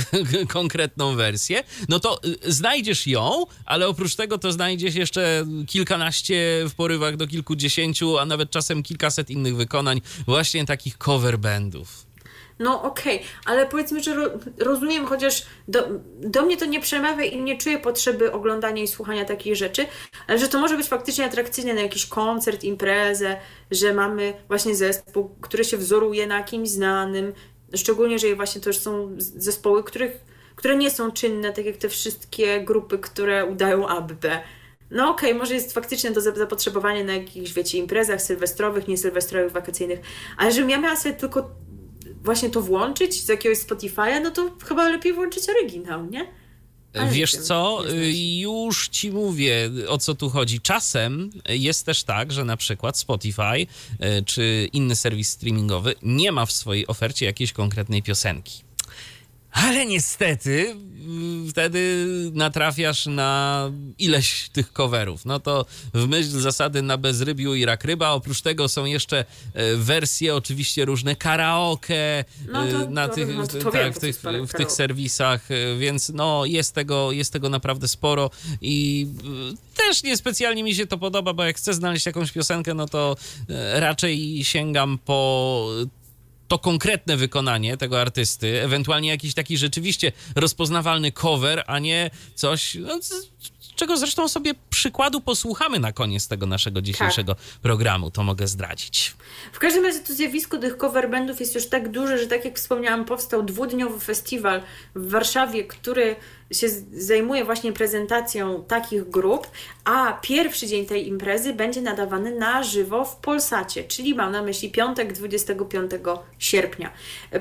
[LAUGHS] konkretną wersję, no to y, znajdziesz ją, ale oprócz tego to znajdziesz jeszcze kilkanaście w porywach do kilkudziesięciu, a nawet czasem kilkaset innych wykonań właśnie takich cover bandów. No okej, ale powiedzmy, że ro, rozumiem, chociaż do, do mnie to nie przemawia i nie czuję potrzeby oglądania i słuchania takich rzeczy, ale że to może być faktycznie atrakcyjne na jakiś koncert, imprezę, że mamy właśnie zespół, który się wzoruje na kimś znanym, szczególnie, jeżeli właśnie to już są zespoły, których, które nie są czynne, tak jak te wszystkie grupy, które udają Abbę. No okej, może jest faktycznie to zapotrzebowanie na jakichś, wiecie, imprezach sylwestrowych, niesylwestrowych, wakacyjnych, ale żebym ja miała sobie tylko właśnie to włączyć z jakiegoś Spotify'a, no to chyba lepiej włączyć oryginał, nie? Ale Wiesz co, się. już ci mówię o co tu chodzi. Czasem jest też tak, że na przykład Spotify y, czy inny serwis streamingowy nie ma w swojej ofercie jakiejś konkretnej piosenki. Ale niestety y, wtedy natrafiasz na ileś tych coverów. No to w myśl zasady na bezrybiu i rak ryba. Oprócz tego są jeszcze e, wersje oczywiście różne karaoke No to- e, na tych, no to- to tak, wiem, w tych, w tych serwisach, e, więc no jest tego, jest tego naprawdę sporo i też niespecjalnie mi się to podoba, bo jak chcę znaleźć jakąś piosenkę, no to raczej sięgam po to konkretne wykonanie tego artysty, ewentualnie jakiś taki rzeczywiście rozpoznawalny cover, a nie coś, no, czego zresztą sobie przykładu posłuchamy na koniec tego naszego dzisiejszego programu, to mogę zdradzić. W każdym razie to zjawisko tych cover bandów jest już tak duże, że tak jak wspomniałam, powstał dwudniowy festiwal w Warszawie, który się zajmuje właśnie prezentacją takich grup, a pierwszy dzień tej imprezy będzie nadawany na żywo w Polsacie, czyli mam na myśli piątek 25 sierpnia.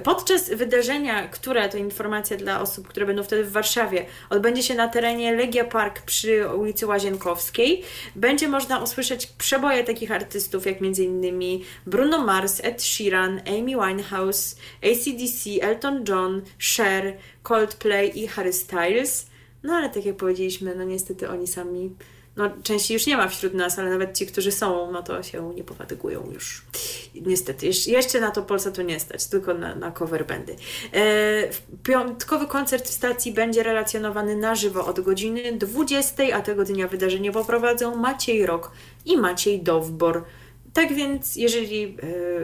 Podczas wydarzenia, które to informacja dla osób, które będą wtedy w Warszawie, odbędzie się na terenie Legia Park przy ulicy Łazienkowskiej, będzie można usłyszeć przeboje takich artystów jak m.in. Bruno Mars, Ed Sheeran, Amy Winehouse, ACDC, Elton John, Cher, Coldplay i Harry Styles. No ale tak jak powiedzieliśmy, no niestety oni sami, no części już nie ma wśród nas, ale nawet ci, którzy są, no to się nie pofatygują już. Niestety, Jesz- jeszcze na to Polsa to nie stać, tylko na, na cover bandy. E, piątkowy koncert w stacji będzie relacjonowany na żywo od godziny 20, a tego dnia wydarzenie poprowadzą Maciej Rok i Maciej Dowbor. Tak więc, jeżeli, e,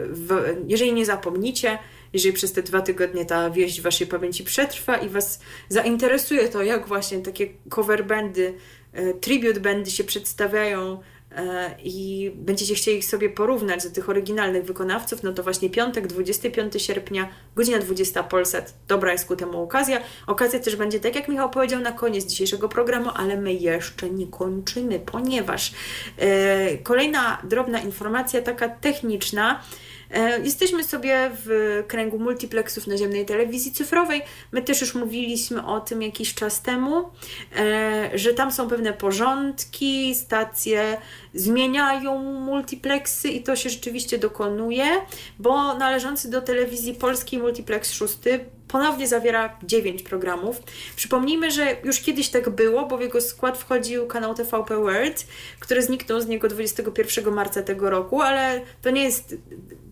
w, jeżeli nie zapomnicie, jeżeli przez te dwa tygodnie ta wieść w waszej pamięci przetrwa i was zainteresuje to, jak właśnie takie cover bandy, e, tribute bandy się przedstawiają e, i będziecie chcieli ich sobie porównać do tych oryginalnych wykonawców, no to właśnie piątek, 25 sierpnia, godzina 20 Polsat. Dobra jest ku temu okazja. Okazja też będzie, tak jak Michał powiedział na koniec dzisiejszego programu, ale my jeszcze nie kończymy, ponieważ e, kolejna drobna informacja, taka techniczna, Jesteśmy sobie w kręgu multiplexów naziemnej telewizji cyfrowej. My też już mówiliśmy o tym jakiś czas temu, e, że tam są pewne porządki, stacje zmieniają multiplexy i to się rzeczywiście dokonuje, bo należący do telewizji polskiej multiplex 6 ponownie zawiera 9 programów. Przypomnijmy, że już kiedyś tak było, bo w jego skład wchodził kanał TVP World, który zniknął z niego 21 marca tego roku, ale to nie jest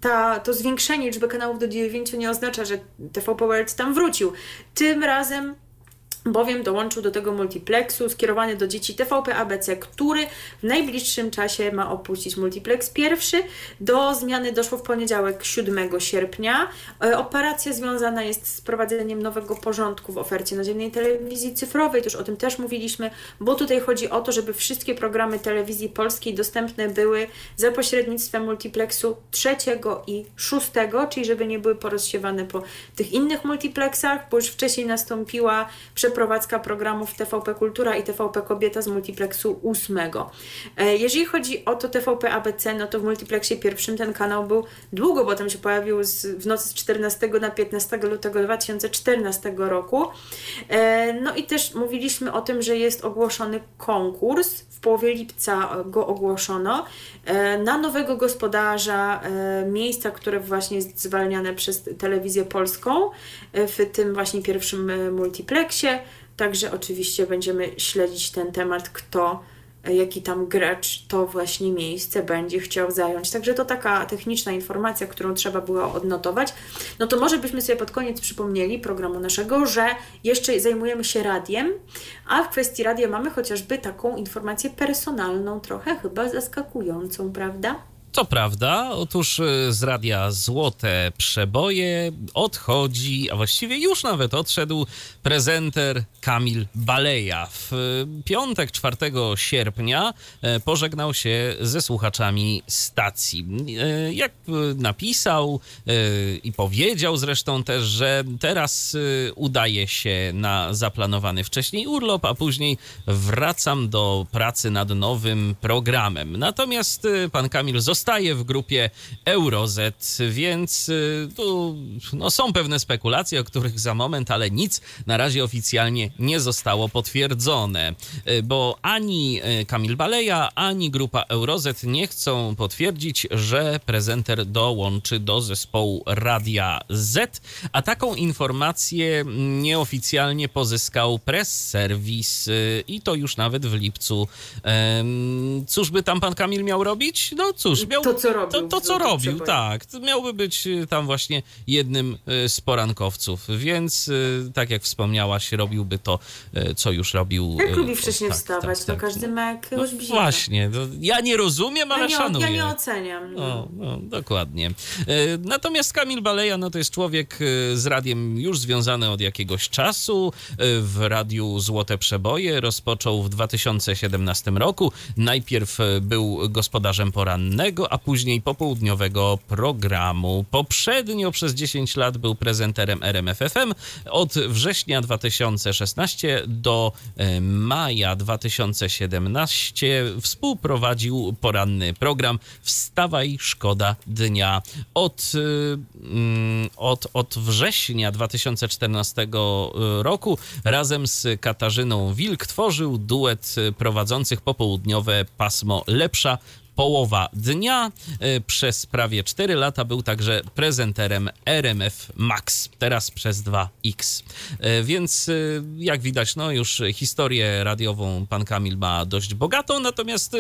ta, to zwiększenie liczby kanałów do 9 nie oznacza, że TVP World tam wrócił. Tym razem bowiem dołączył do tego multiplexu skierowany do dzieci TVP ABC, który w najbliższym czasie ma opuścić multiplex pierwszy. Do zmiany doszło w poniedziałek 7 sierpnia. E, Operacja związana jest z prowadzeniem nowego porządku w ofercie naziemnej telewizji cyfrowej, już o tym też mówiliśmy, bo tutaj chodzi o to, żeby wszystkie programy telewizji polskiej dostępne były za pośrednictwem multiplexu trzeciego i szóstego, czyli żeby nie były porozsiewane po tych innych multiplexach, bo już wcześniej nastąpiła przeprowadzka programów TVP Kultura i TVP Kobieta z multiplexu ósmego. E, Jeżeli chodzi o to TVP ABC, no to w multiplexie pierwszym ten kanał był długo, bo tam się pojawił z, w nocy z 14 na 15 lutego 2014 roku. E, No i też mówiliśmy o tym, że jest ogłoszony konkurs. W połowie lipca go ogłoszono e, na nowego gospodarza miejsca, które właśnie jest zwalniane przez telewizję polską w tym właśnie pierwszym multiplexie. Także oczywiście będziemy śledzić ten temat, kto e, jaki tam gracz to właśnie miejsce będzie chciał zająć. Także to taka techniczna informacja, którą trzeba było odnotować. No to może byśmy sobie pod koniec przypomnieli programu naszego, że jeszcze zajmujemy się radiem, a w kwestii radia mamy chociażby taką informację personalną, trochę chyba zaskakującą, prawda? To prawda. Otóż y, z radia Złote Przeboje odchodzi, a właściwie już nawet odszedł prezenter Kamil Baleja. W y, piątek 4 sierpnia e, pożegnał się ze słuchaczami stacji. Jak y, napisał y, i powiedział zresztą też, że teraz y, udaje się na zaplanowany wcześniej urlop, a później wracam do pracy nad nowym programem. Natomiast y, pan Kamil zostaje w grupie Eurozet, więc y, tu no, są pewne spekulacje, o których za moment, ale nic na razie oficjalnie nie zostało potwierdzone, Y, bo ani y, Kamil Baleja, ani grupa Eurozet nie chcą potwierdzić, że prezenter dołączy do zespołu Radia Z, a taką informację nieoficjalnie pozyskał press serwis i to już nawet w lipcu. Cóż by tam pan Kamil miał robić? No cóż, miał... To, co robił To, to co robił, tak. To Miałby być y, tam właśnie jednym y, z porankowców, więc y, tak jak wspomniałaś, robiłby to, co już robił. Jak lubi wcześniej tak, wstawać, tak, to tak. każdy ma No jakiegoś bzika. właśnie, no, ja nie rozumiem, ale ja nie, szanuję. Ja nie oceniam. No. No, dokładnie. Natomiast Kamil Baleja, no to jest człowiek z radiem już związany od jakiegoś czasu. W radiu Złote Przeboje rozpoczął w 2017 roku. Najpierw był gospodarzem porannego, a później popołudniowego programu. Poprzednio przez 10 lat był prezenterem RMFFM. Od września 2016 do e, maja 2017 współprowadził poranny program Wstawaj, szkoda dnia. Od, y, mm, od, od września 2014 roku razem z Katarzyną Wilk tworzył duet prowadzących popołudniowe pasmo Lepsza połowa dnia. Y, Przez prawie 4 lata był także prezenterem RMF Max, teraz przez 2X. Y, Więc y, jak widać, no już historię radiową pan Kamil ma dość bogatą, natomiast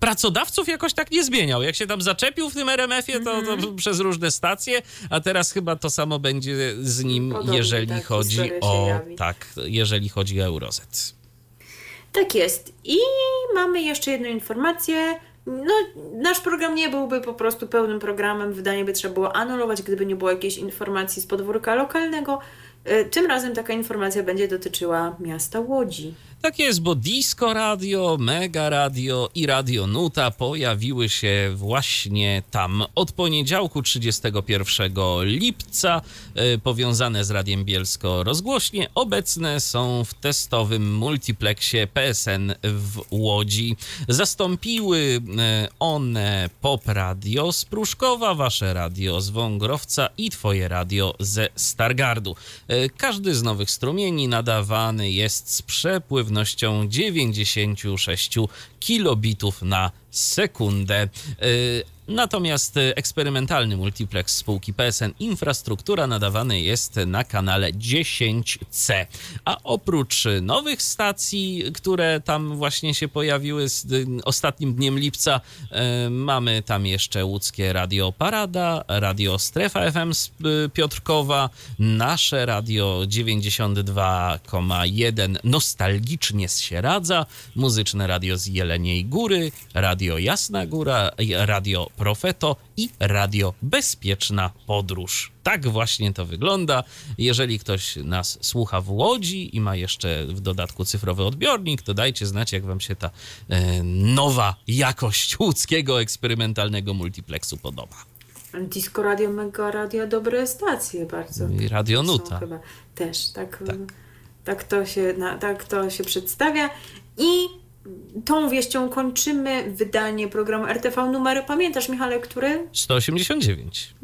pracodawców jakoś tak nie zmieniał. Jak się tam zaczepił w tym RMF-ie, to, to przez różne stacje, a teraz chyba to samo będzie z nim, Podobnie, jeżeli tak, chodzi o jawi. tak, jeżeli chodzi o Eurozet. Tak jest. I mamy jeszcze jedną informację. No, nasz program nie byłby po prostu pełnym programem. Wydanie by trzeba było anulować, gdyby nie było jakiejś informacji z podwórka lokalnego. E, Tym razem taka informacja będzie dotyczyła miasta Łodzi. Tak jest, bo Disco Radio, Mega Radio i Radio Nuta pojawiły się właśnie tam od poniedziałku 31 lipca, e, powiązane z Radiem Bielsko rozgłośnie. Obecne są w testowym multiplexie PSN w Łodzi. Zastąpiły e, one Pop Radio z Pruszkowa, Wasze Radio z Wągrowca i Twoje Radio ze Stargardu. E, Każdy z nowych strumieni nadawany jest z przepływnością 96 kilobitów na sekundę. Natomiast y, eksperymentalny multiplex spółki PSN Infrastruktura nadawany jest na kanale 10C. A oprócz y, nowych stacji, które tam właśnie się pojawiły z y, ostatnim dniem lipca, mamy tam jeszcze łódzkie Radio Parada, Radio Strefa FM z Piotrkowa, nasze Radio 92,1 nostalgicznie się radza, muzyczne radio z Jeleniej Góry, Radio Jasna Góra, Radio Profeto i Radio Bezpieczna Podróż. Tak właśnie to wygląda. Jeżeli ktoś nas słucha w Łodzi i ma jeszcze w dodatku cyfrowy odbiornik, to dajcie znać, jak wam się ta e, nowa jakość łódzkiego eksperymentalnego multiplexu podoba. Disco Radio, Mega Radio, dobre stacje bardzo. I Radio Nuta. Chyba też, tak, tak. to się, na, tak to się przedstawia. I tą wieścią kończymy wydanie programu RTV numer. Pamiętasz, Michale, który? 189.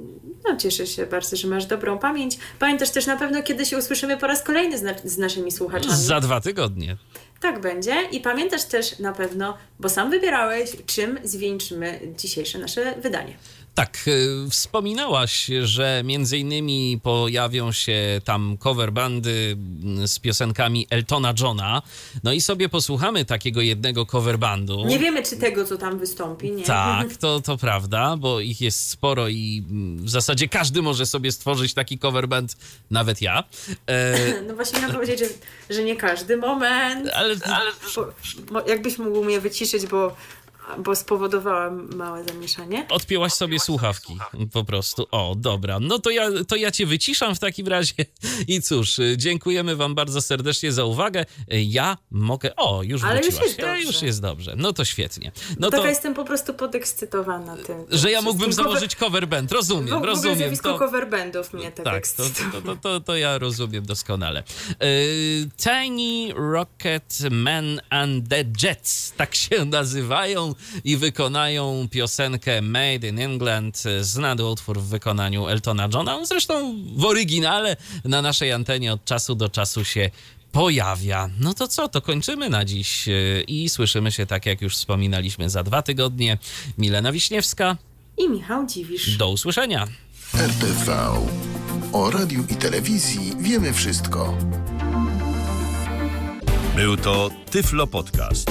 No, cieszę się bardzo, że masz dobrą pamięć. Pamiętasz też na pewno, kiedy się usłyszymy po raz kolejny z, na, z naszymi słuchaczami. Za dwa tygodnie. Tak będzie. I pamiętasz też na pewno, bo sam wybierałeś, czym zwieńczymy dzisiejsze nasze wydanie. Tak, y, wspominałaś, że między innymi pojawią się tam cover bandy mm, z piosenkami Eltona Johna. No i sobie posłuchamy takiego jednego cover bandu. Nie wiemy, czy tego, co tam wystąpi, nie? Tak, [LAUGHS] to, to prawda, bo ich jest sporo i mm, w zasadzie każdy może sobie stworzyć taki cover band, nawet ja. E, [LAUGHS] No właśnie miałam powiedzieć, że, że nie każdy moment. ale, ale bo jakbyś mógł mnie wyciszyć, bo bo spowodowałam małe zamieszanie. Odpięłaś sobie słuchawki po prostu. O, dobra. No to ja, to ja cię wyciszam w takim razie. [LAUGHS] I cóż, y, dziękujemy wam bardzo serdecznie za uwagę. Y, Ja mogę... O, już Ale już wróciłaś. jest Ja, dobrze. już jest dobrze. No to świetnie. No Taka to, jestem po prostu podekscytowana tym. że ja mógłbym założyć cover band. W Rozumiem, ogóle rozumiem. zjawisko To, cover bandów mnie tak, tak, to, ekscytuje. to, to, to, to ja rozumiem doskonale. Y, Tiny Rocket Man and the Jets, tak się nazywają i wykonają piosenkę Made in England, znany utwór w wykonaniu Eltona Johna. On zresztą w oryginale na naszej antenie od czasu do czasu się pojawia. No to co, to kończymy na dziś y, i słyszymy się, tak jak już wspominaliśmy, za dwa tygodnie. Milena Wiśniewska, I Michał Dziwisz. do usłyszenia. RTV. O radiu i telewizji wiemy wszystko. Był to Tyflo Podcast.